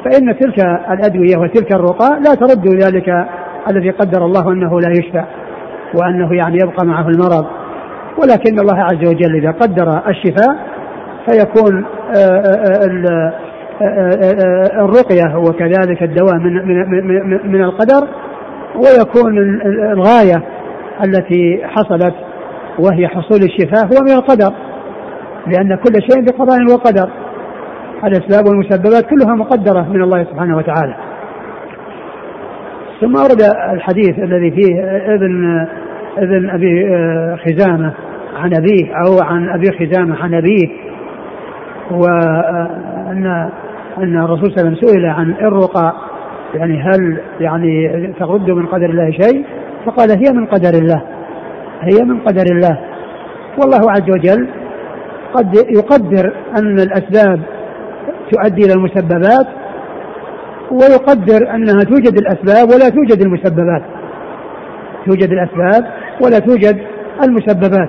فإن تلك الأدوية وتلك الرقى لا ترد ذلك الذي قدر الله أنه لا يشفى وأنه يعني يبقى معه المرض. ولكن الله عز وجل إذا قدر الشفاء فيكون الرقية وكذلك الدواء من من من القدر ويكون الغاية التي حصلت وهي حصول الشفاء هو من القدر لأن كل شيء بقضاء وقدر. الأسباب والمسببات كلها مقدرة من الله سبحانه وتعالى. ثم ورد الحديث الذي فيه ابن ابن أبي خزامة عن أبيه أو عن أبي خزامة عن أبيه. وأن أن الرسول صلى الله عليه وسلم سئل عن الرقى يعني هل يعني ترد من قدر الله شيء؟ فقال هي من قدر الله هي من قدر الله. والله عز وجل قد يقدر أن الأسباب تؤدي إلى المسببات ويقدر أنها توجد الأسباب ولا توجد المسببات. توجد الأسباب ولا توجد المسببات.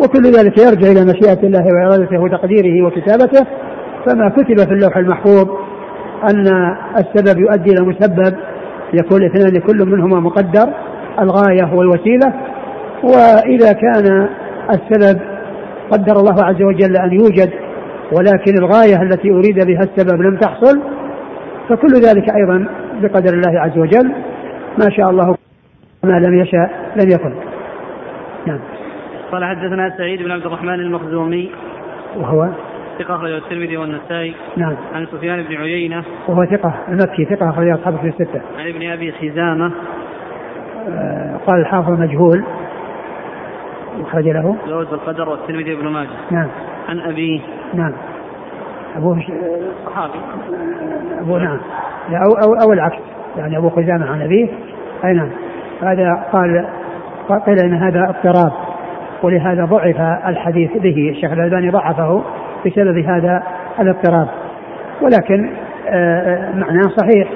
وكل ذلك يرجع إلى مشيئة الله وإرادته وتقديره وكتابته فما كتب في اللوح المحفوظ أن السبب يؤدي إلى المسبب يكون الاثنان كل منهما مقدر الغاية والوسيله وإذا كان السبب قدر الله عز وجل أن يوجد ولكن الغاية التي أريد بها السبب لم تحصل فكل ذلك أيضا بقدر الله عز وجل. ما شاء الله ما لم يشاء لم يكن. نعم.
قال حدثنا سعيد بن عبد الرحمن المخزومي.
وهو؟
ثقة أخرجه الترمذي والنسائي.
نعم.
عن سفيان بن عيينة.
وهو ثقة المكي ثقة أخرج أصحابه في الستة.
عن ابن أبي خزامة.
آه قال الحافظ مجهول أخرج له.
زوج القدر والترمذي وابن ماجه.
نعم.
عن أبيه.
نعم. أبوه
صحابي.
أبوه نعم. أو, أو, أو العكس. يعني أبو خزامة عن أبيه. أي نعم. هذا قال قيل إن هذا اضطراب ولهذا ضعف الحديث به. الشيخ الألباني ضعفه بسبب هذا الاضطراب. ولكن آه، معناه صحيح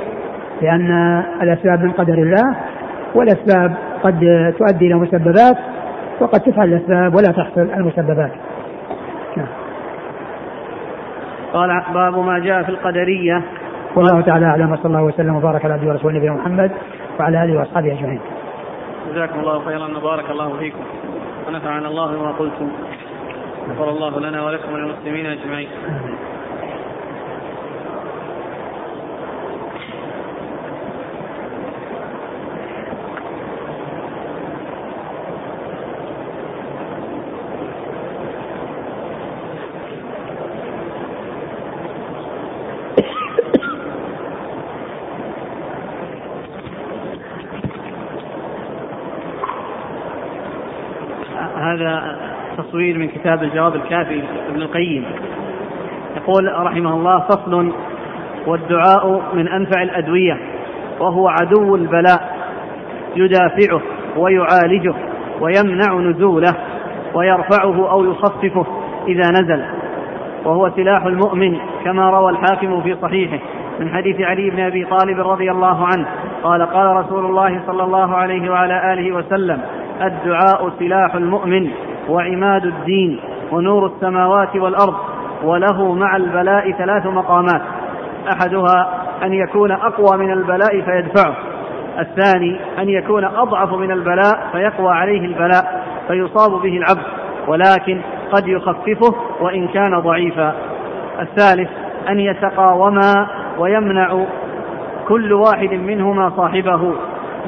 لأن الأسباب من قدر الله والأسباب قد تؤدي إلى مسببات وقد تفعل الأسباب ولا تحصل المسببات. نعم.
قال باب ما جاء في القدرية.
والله تعالى أعلم وصلى الله وسلم وبارك على عبده ورسوله نبينا محمد وعلى آله وأصحابه أجمعين.
جزاكم الله خيرا وبارك الله فيكم. ونفعنا الله بما قلتم. غفر الله لنا ولكم وللمسلمين أجمعين. هذا تصوير من كتاب الجواب الكافي ابن القيم. يقول رحمه الله فصل والدعاء من أنفع الأدوية وهو عدو البلاء يدافعه ويعالجه ويمنع نزوله ويرفعه أو يخففه إذا نزل وهو سلاح المؤمن كما روى الحاكم في صحيحه من حديث علي بن أبي طالب رضي الله عنه قال قال رسول الله صلى الله عليه وعلى آله وسلم الدعاء سلاح المؤمن وعماد الدين ونور السماوات والأرض وله مع البلاء ثلاث مقامات. أحدها أن يكون أقوى من البلاء فيدفعه. الثاني أن يكون أضعف من البلاء فيقوى عليه البلاء فيصاب به العبد. ولكن قد يخففه وإن كان ضعيفا. الثالث أن يتقاوما ويمنع كل واحد منهما صاحبه.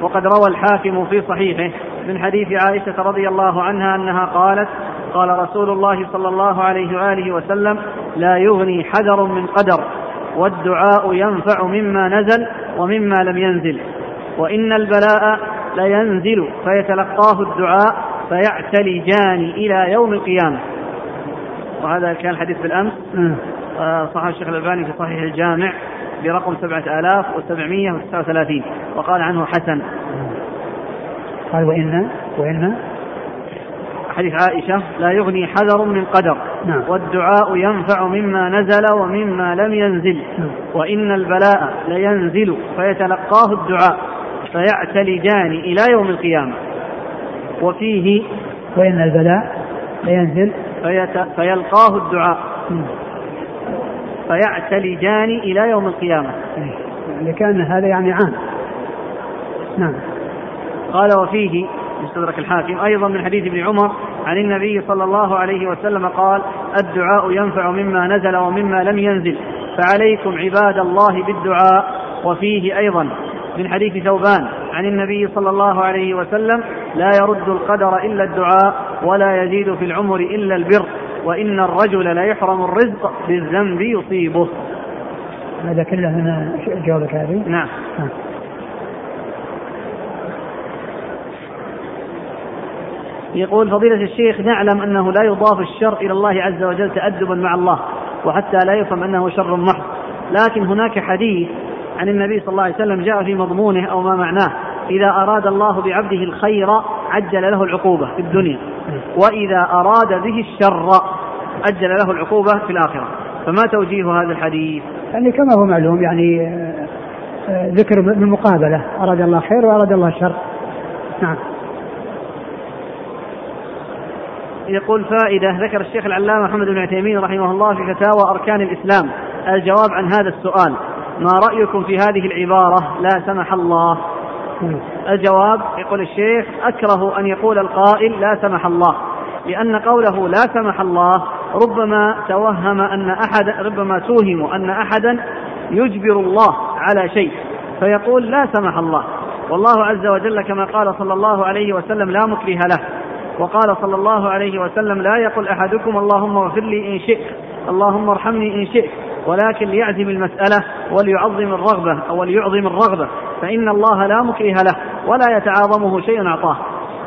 وقد روى الحاكم في صحيحه من حديث عائشة رضي الله عنها أنها قالت قال رسول الله صلى الله عليه وآله وسلم لا يغني حذر من قدر والدعاء ينفع مما نزل ومما لم ينزل وإن البلاء لينزل فيتلقاه الدعاء فيعتلجان إلى يوم القيامة. وهذا كان الحديث بالأمس. آه، صححه الشيخ الألباني في صحيح الجامع برقم سبعة آلاف وسبعمية وتسعة وثلاثين وقال عنه حسن
قال وإن وإن
حديث عائشة لا يغني حذر من قدر. نعم. والدعاء ينفع مما نزل ومما لم ينزل. نعم. وإن البلاء لينزل فيتلقاه الدعاء فيعتلجان إلى يوم القيامة. وفيه
وإن البلاء لينزل.
فيت... فيلقاه الدعاء. نعم. فيعتلجان إلى يوم القيامة.
يعني كأن هذا يعني عام. نعم.
قال وفيه مستدرك الحاكم أيضا من حديث ابن عمر عن النبي صلى الله عليه وسلم قال الدعاء ينفع مما نزل ومما لم ينزل فعليكم عباد الله بالدعاء. وفيه أيضا من حديث ثوبان عن النبي صلى الله عليه وسلم لا يرد القدر إلا الدعاء ولا يزيد في العمر إلا البر وإن الرجل ليحرم الرزق بالذنب يصيبه.
هذا كله هنا؟ جوابك هذه؟
نعم. يقول فضيلة الشيخ نعلم أنه لا يضاف الشر إلى الله عز وجل تأدبا مع الله وحتى لا يفهم أنه شر محض. لكن هناك حديث عن النبي صلى الله عليه وسلم جاء في مضمونه أو ما معناه إذا أراد الله بعبده الخير عجل له العقوبة في الدنيا وإذا أراد به الشر أجل له العقوبة في الآخرة. فما توجيه هذا الحديث؟
يعني كما هو معلوم يعني آه، آه، ذكر بالمقابلة أراد الله خير وأراد الله شر. نعم.
يقول فائدة ذكر الشيخ العلامة محمد بن عثيمين رحمه الله في فتاوى أركان الإسلام. الجواب عن هذا السؤال ما رأيكم في هذه العبارة؟ لا سمح الله. الجواب يقول الشيخ أكره أن يقول القائل لا سمح الله لأن قوله لا سمح الله ربما توهم أن أحد ربما توهم أن أحدا يجبر الله على شيء فيقول لا سمح الله. والله عز وجل كما قال صلى الله عليه وسلم لا مكره له. وقال صلى الله عليه وسلم لا يقل أحدكم اللهم اغفر لي إن شئت اللهم ارحمني إن شئت ولكن ليعزم المسألة وليعظم الرغبة أو وليعظم الرغبة فإن الله لا مكره له ولا يتعاظمه شيء أعطاه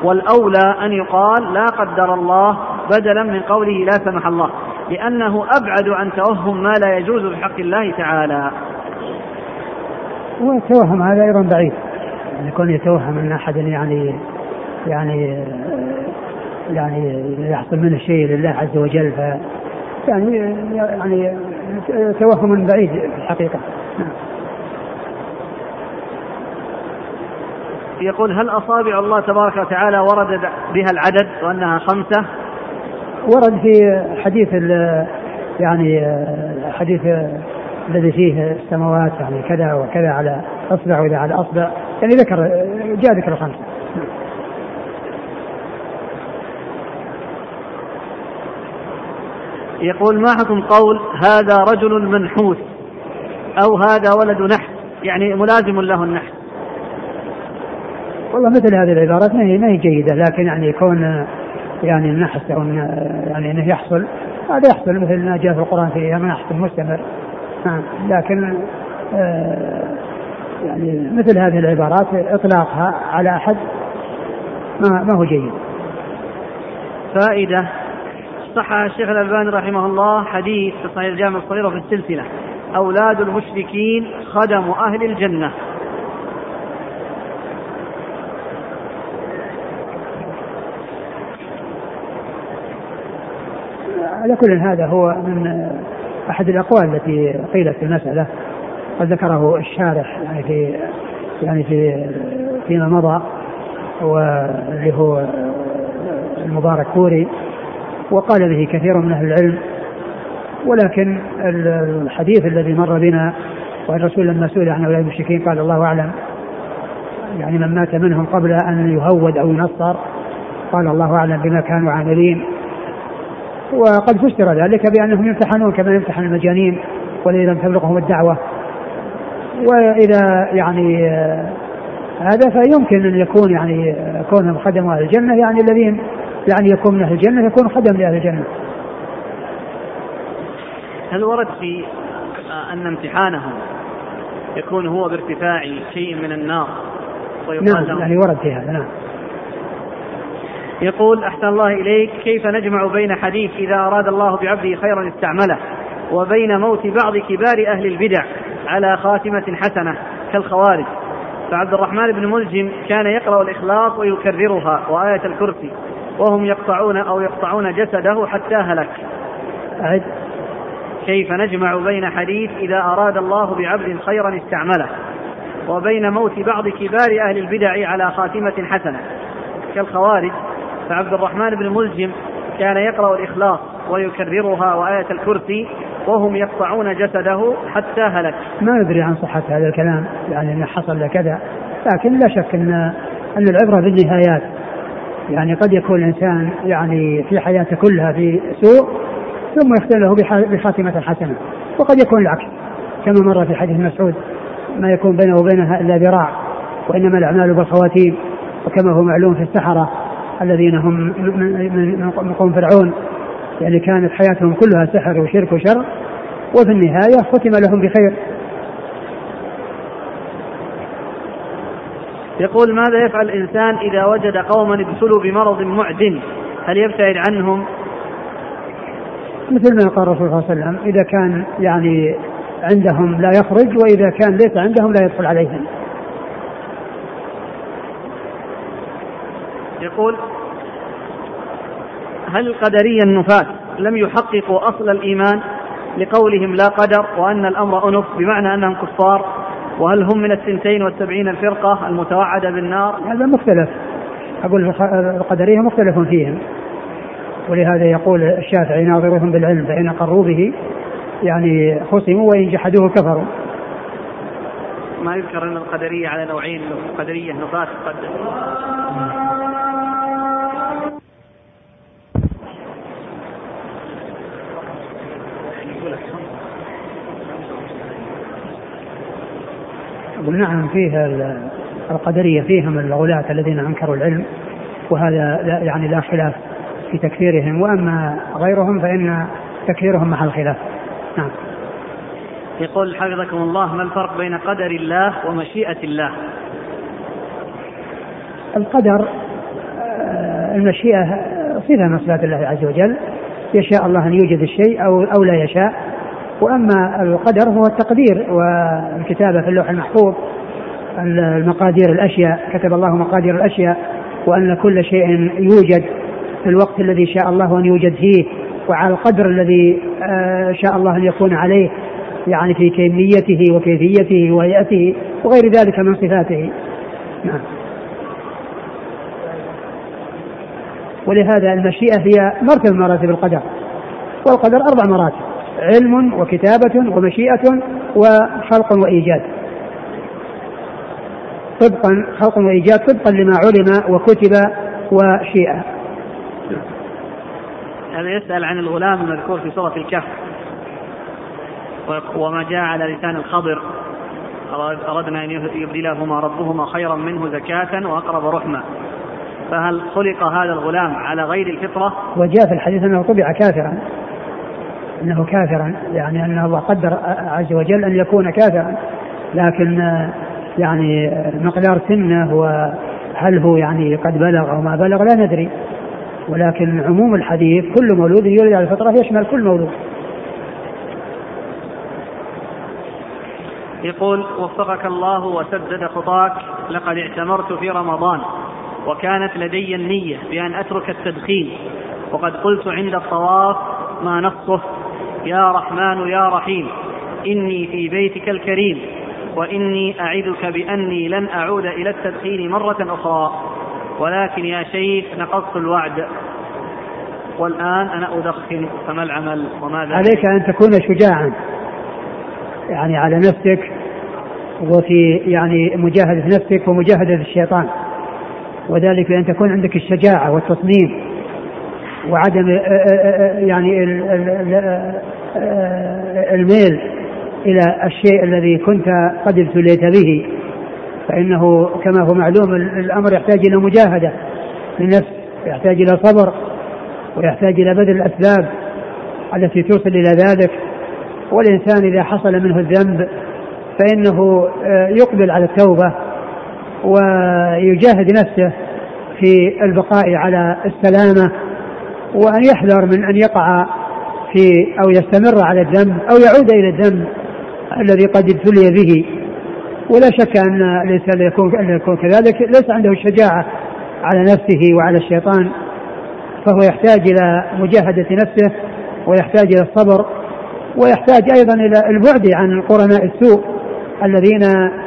والأولى أن يقال لا قدر الله بدلا من قوله لا سمح الله لأنه أبعد عن توهم ما لا يجوز بحق الله تعالى.
والتوهم هذا أيضا بعيد يعني يكون يتوهم أن أحد يعني يعني يعني يحصل منه شيء لله عز وجل ف يعني يعني توهم بعيد في الحقيقة نعم.
يقول هل أصابع الله تبارك وتعالى ورد بها العدد وأنها خمسة
ورد في حديث يعني حديث الذي فيه السماوات يعني كذا وكذا على أصبع وإذا على أصبع يعني ذكر جاء ذكر الخمسة
يقول ما حكم قول هذا رجل منحوس أو هذا ولد نحس؟ يعني ملازم له النحس.
والله مثل هذه العبارات ما هي ما هي جيدة لكن يعني كون يعني النحس أو يعني إنه يحصل هذا يحصل مثل ما جاء في القرآن في نحس مستمر. نعم. لكن آه يعني مثل هذه العبارات إطلاقها على أحد ما, ما هو جيد.
فائدة صح الشيخ الألباني رحمه الله حديث في صحيح الجامع الصغير وفي السلسلة. أولاد المشركين خدم أهل الجنة.
على كل هذا هو من أحد الأقوال التي قيلت في المسألة. قد ذكره الشارح يعني في يعني في فيما مضى واللي هو المبارك كوري. وقال به كثير من أهل العلم ولكن الحديث الذي مر بنا والرسول لما سئل عن أولاد المشركين قال الله أعلم. يعني من مات منهم قبل أن يهود أو ينصر قال الله أعلم بما كانوا عاملين. وقد فسر ذلك بأنهم يمتحنون كما يمتحن المجانين والذي لم تبلغهم الدعوة. وإذا يعني هذا فيمكن أن يكون يعني كونهم خدموا أهل الجنة يعني الذين يعني يكون من أهل الجنة يكون خدم لأهل الجنة.
هل ورد في أن امتحانهم يكون هو بارتفاع شيء من النار
نعم يعني ورد في هذا نعم.
يقول أحسن الله إليك كيف نجمع بين حديث إذا أراد الله بعبده خيرا استعمله وبين موت بعض كبار أهل البدع على خاتمة حسنة كالخوارج فعبد الرحمن بن ملجم كان يقرأ الإخلاص ويكررها وآية الكرسي وهم يقطعون أو يقطعون جسده حتى هلك. أعد كيف نجمع بين حديث إذا أراد الله بعبد خيرا استعمله وبين موت بعض كبار أهل البدع على خاتمة حسنة. كالخوارج فعبد الرحمن بن ملجم كان يقرأ الإخلاص ويكررها وآية الكرسي وهم يقطعون جسده حتى هلك.
ما ندري عن صحة هذا الكلام يعني أنه حصل كذا لكن لا شك أن أن العبرة بالنهايات يعني قد يكون الإنسان يعني في حياته كلها في سوء ثم يختم له بخاتمة حسنة. وقد يكون العكس. كما مر في حديث مسعود ما يكون بينه وبينها إلا ذراع وإنما الأعمال بالخواتيم وكما هو معلوم في السحرة الذين هم من قوم فرعون. يعني كانت حياتهم كلها سحر وشرك وشر وفي النهاية ختم لهم بخير.
يقول ماذا يفعل الإنسان إذا وجد قوما ابتلوا بمرض معدن؟ هل يبتعد عنهم؟
مثل ما قال الرسول صلى الله عليه وسلم إذا كان يعني عندهم لا يخرج وإذا كان ليس عندهم لا يدخل عليهم.
يقول هل القدرية النفاة لم يحققوا أصل الإيمان لقولهم لا قدر وأن الأمر أنف بمعنى أنهم كفار؟ وهل هم من الثنتين والسبعين الفرقة المتوعدة بالنار؟
هذا مختلف. أقول القدرية مختلف فيهم. ولهذا يقول الشافعي ناظرهم بالعلم فإن أقروا به يعني خصموا وإن جحدوه كفروا.
ما يذكر أن القدرية على نوعين قدرية نفاة قد
نعم فيه القدرية فيهم الغلاة الذين أنكروا العلم وهذا لا يعني لا خلاف في تكفيرهم. وأما غيرهم فإن تكفيرهم محل خلاف. نعم.
يقول حفظكم الله ما الفرق بين قدر الله ومشيئة الله؟
القدر آه، المشيئة صفة من صفات الله عز وجل. يشاء الله أن يوجد الشيء أو أو لا يشاء. وأما القدر هو التقدير والكتابة في اللوح المحفوظ المقادير الأشياء كتب الله مقادير الأشياء وأن كل شيء يوجد في الوقت الذي شاء الله أن يوجد فيه وعلى القدر الذي آه، شاء الله أن يكون عليه يعني في كميته وكيفيته وهيئته وغير ذلك من صفاته. نعم. ولهذا المشيئة هي مرتبة من مراتب القدر والقدر أربع مراتب. علم وكتابة ومشيئة وخلق وإيجاد. طبقا خلق وإيجاد طبقا لما علم وكتب وشيئ.
هذا يسأل عن الغلام المذكور في سورة الكهف. وما جاء على لسان الخضر. أردنا أن يبدلهما. ربهما خيرا منه زكاة وأقرب رحمة. فهل خلق هذا الغلام على غير الفطرة؟
وجاء في الحديث أنه طبع كافرا. أنه كافرا يعني أن الله قدر عز وجل أن يكون كافرا. لكن يعني مقدار سنه وهل هو يعني قد بلغ أو ما بلغ لا ندري. ولكن عموم الحديث كل مولود يولد على الفطرة يشمل كل مولود.
يقول وفقك الله وسدد خطاك لقد اعتمرت في رمضان وكانت لدي النية بأن أترك التدخين وقد قلت عند الطواف ما نصه. يا رحمن يا رحيم إني في بيتك الكريم وإني أعدك بأني لن أعود إلى التدخين مرة أخرى. ولكن يا شيخ نقضت الوعد. والآن أنا أدخن فما العمل؟ وماذا
عليك أن تكون شجاعا. يعني على نفسك وفي يعني مجاهدة نفسك ومجاهدة الشيطان. وذلك بأن تكون عندك الشجاعة والتصميم وعدم آه، آه، آه، يعني الميل إلى الشيء الذي كنت قد ابتليت به. فإنه كما هو معلوم الأمر يحتاج إلى مجاهدة للنفس يحتاج إلى صبر ويحتاج إلى بذل الأسباب التي توصل إلى ذلك. والإنسان إذا حصل منه الذنب فإنه يقبل على التوبة ويجاهد نفسه في البقاء على السلامة وأن يحذر من أن يقع في أو يستمر على الذنب أو يعود إلى الذنب الذي قد ابتلي به. ولا شك أن الإنسان يكون يكون كذلك ليس عنده الشجاعة على نفسه وعلى الشيطان. فهو يحتاج إلى مجاهدة نفسه ويحتاج إلى الصبر ويحتاج أيضا إلى البعد عن قرناء السوء الذين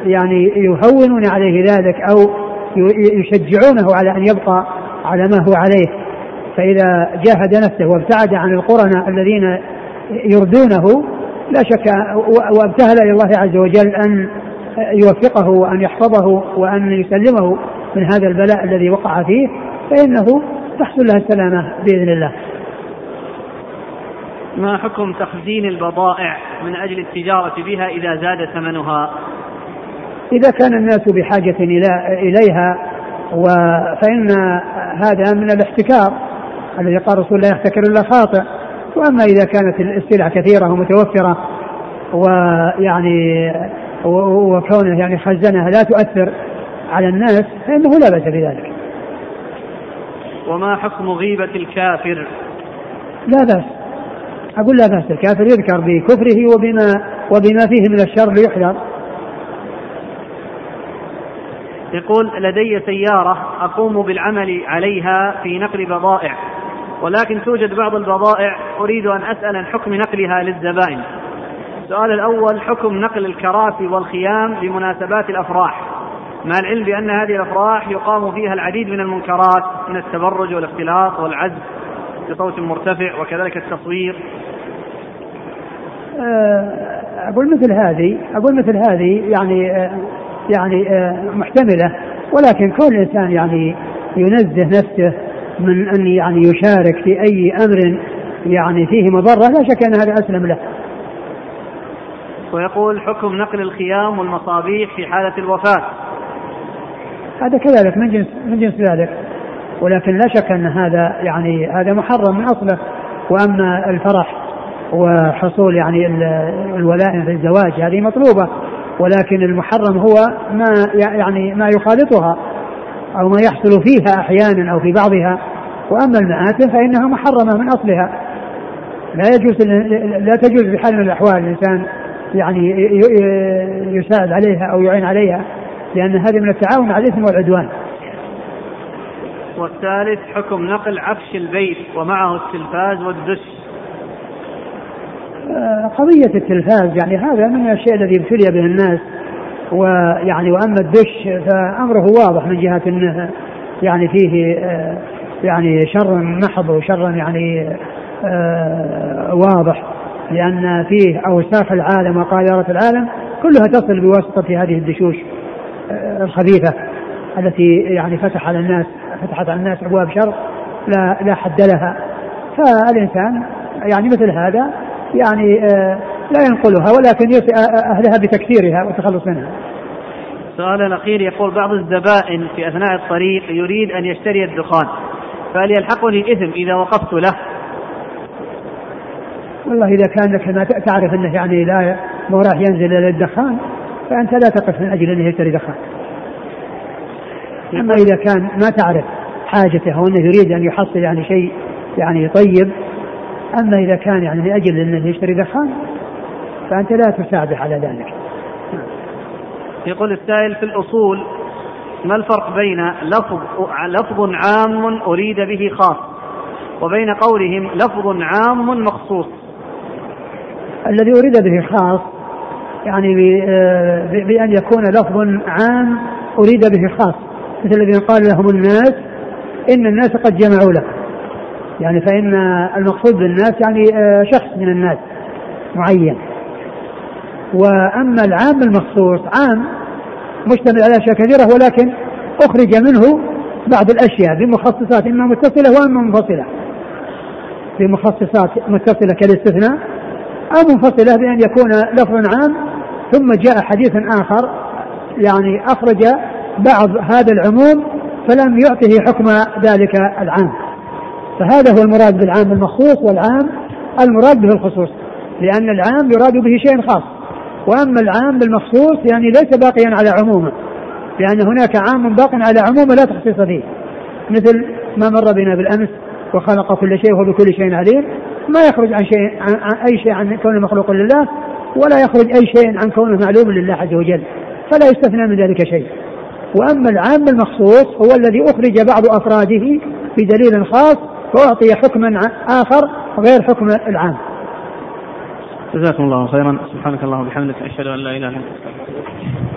يعني يهونون عليه ذلك أو يشجعونه على أن يبقى على ما هو عليه. فإذا جاهد نفسه وابتعد عن القرناء الذين يردونه لا شك وابتهل إلى الله عز وجل أن يوفقه وأن يحفظه وأن يسلمه من هذا البلاء الذي وقع فيه فإنه تحصل له السلامة بإذن الله.
ما حكم تخزين البضائع من أجل التجارة بها إذا زاد ثمنها؟
إذا كان الناس بحاجة إليها فإن هذا من الاحتكار. الذي قال رسول الله يحتكر إلا خاطئ. وأما إذا كانت السلع كثيرة ومتوفرة ويعني وكونه يعني خزنها لا تؤثر على الناس فإنه لا بأس بذلك.
وما حكم غيبة الكافر؟
لا بأس. أقول لا بأس. الكافر يذكر بكفره وبما وبما فيه من الشر ليحذر.
يقول لدي سيارة أقوم بالعمل عليها في نقل بضائع. ولكن توجد بعض البضائع أريد أن أسأل عن حكم نقلها للزبائن. السؤال الأول حكم نقل الكراسي والخيام لمناسبات الأفراح. مع العلم بأن هذه الأفراح يقام فيها العديد من المنكرات من التبرج والاختلاط والعزف بصوت مرتفع وكذلك التصوير.
آه، أقول مثل هذه أقول مثل هذه يعني آه، يعني آه، محتملة ولكن كل إنسان يعني ينزه نفسه من أن يعني يشارك في أي أمر يعني فيه مضرة لا شك أن هذا أسلم له.
ويقول حكم نقل الخيام والمصابيح في حالة الوفاة.
هذا كذلك من جنس من جنس ذلك؟ ولكن لا شك أن هذا يعني هذا محرم من أصله. وأما الفرح وحصول يعني الولائم في الزواج هذه مطلوبة. ولكن المحرم هو ما يعني ما يخالطها. أو ما يحصل فيها أحيانا أو في بعضها وأما المآتم فإنها محرمة من أصلها. لا يجوز لا تجوز بحال من الأحوال الإنسان يعني يساعد عليها أو يعين عليها لأن هذه من التعاون على الإثم والعدوان.
والثالث حكم نقل عفش البيت ومعه التلفاز والدش.
آه، قضية التلفاز يعني هذا من الشيء الذي ابتلي به الناس. ويعني واما الدش فامره واضح من جهة انه يعني فيه آه، يعني شر محض وشر يعني آه، واضح لأن فيه أوساخ العالم وقاذورة العالم كلها تصل بواسطة هذه الدشوش الخبيثة التي يعني فتح على الناس فتحت على الناس أبواب شر لا لا حد لها. فالإنسان يعني مثل هذا يعني آه، لا ينقلها ولكن يوصي أهلها بتكثيرها والتخلص منها.
السؤال الاخير يقول بعض الزبائن في أثناء الطريق يريد أن يشتري الدخان فهل يلحقني اثم إذا وقفت له؟
والله إذا كان ما تعرف أنه يعني لا مو راح ينزل إلى الدخان فأنت لا تقف من أجل انه يشتري دخان. أما إذا كان ما تعرف حاجته أو أنه يريد أن يحصل يعني شيء يعني طيب أما إذا كان يعني لأجل انه يشتري دخان فأنت لا تساعده على ذلك.
يقول السائل في الأصول ما الفرق بين لفظ لفظ عام أريد به خاص وبين قولهم لفظ عام مخصوص؟
الذي أريد به خاص يعني آه، بأن يكون لفظ عام أريد به خاص. مثل الذين قال لهم الناس إن الناس قد جمعوا لك. يعني فإن المقصود بالناس يعني آه، شخص من الناس معين. وأما العام المخصوص عام مشتمل على أشياء كثيرة ولكن أخرج منه بعض الأشياء بمخصصات إما متصلة وإما منفصلة. بمخصصات متصلة كالاستثناء أو منفصلة بأن يكون لفظ عام ثم جاء حديث آخر يعني أخرج بعض هذا العموم فلم يعطه حكم ذلك العام. فهذا هو المراد بالعام المخصوص والعام المراد به الخصوص لأن العام يراد به شيء خاص. وأما العام بالمخصوص يعني ليس باقيا على عمومه لأن هناك عام باق على عمومه لا تخصيص فيه. مثل ما مر بنا بالأمس وخلق كل شيء وهو بكل شيء عليم ما يخرج عن شيء عن, أي شيء عن كونه مخلوق لله ولا يخرج أي شيء عن كونه معلوم لله عز وجل فلا يستثنى من ذلك شيء. وأما العام المخصوص هو الذي أخرج بعض أفراده بدليل خاص وأعطي حكما آخر غير حكم العام.
جزاكم الله خيرا. سبحانك اللهم وبحمدك أشهد أن لا إله إلا أنت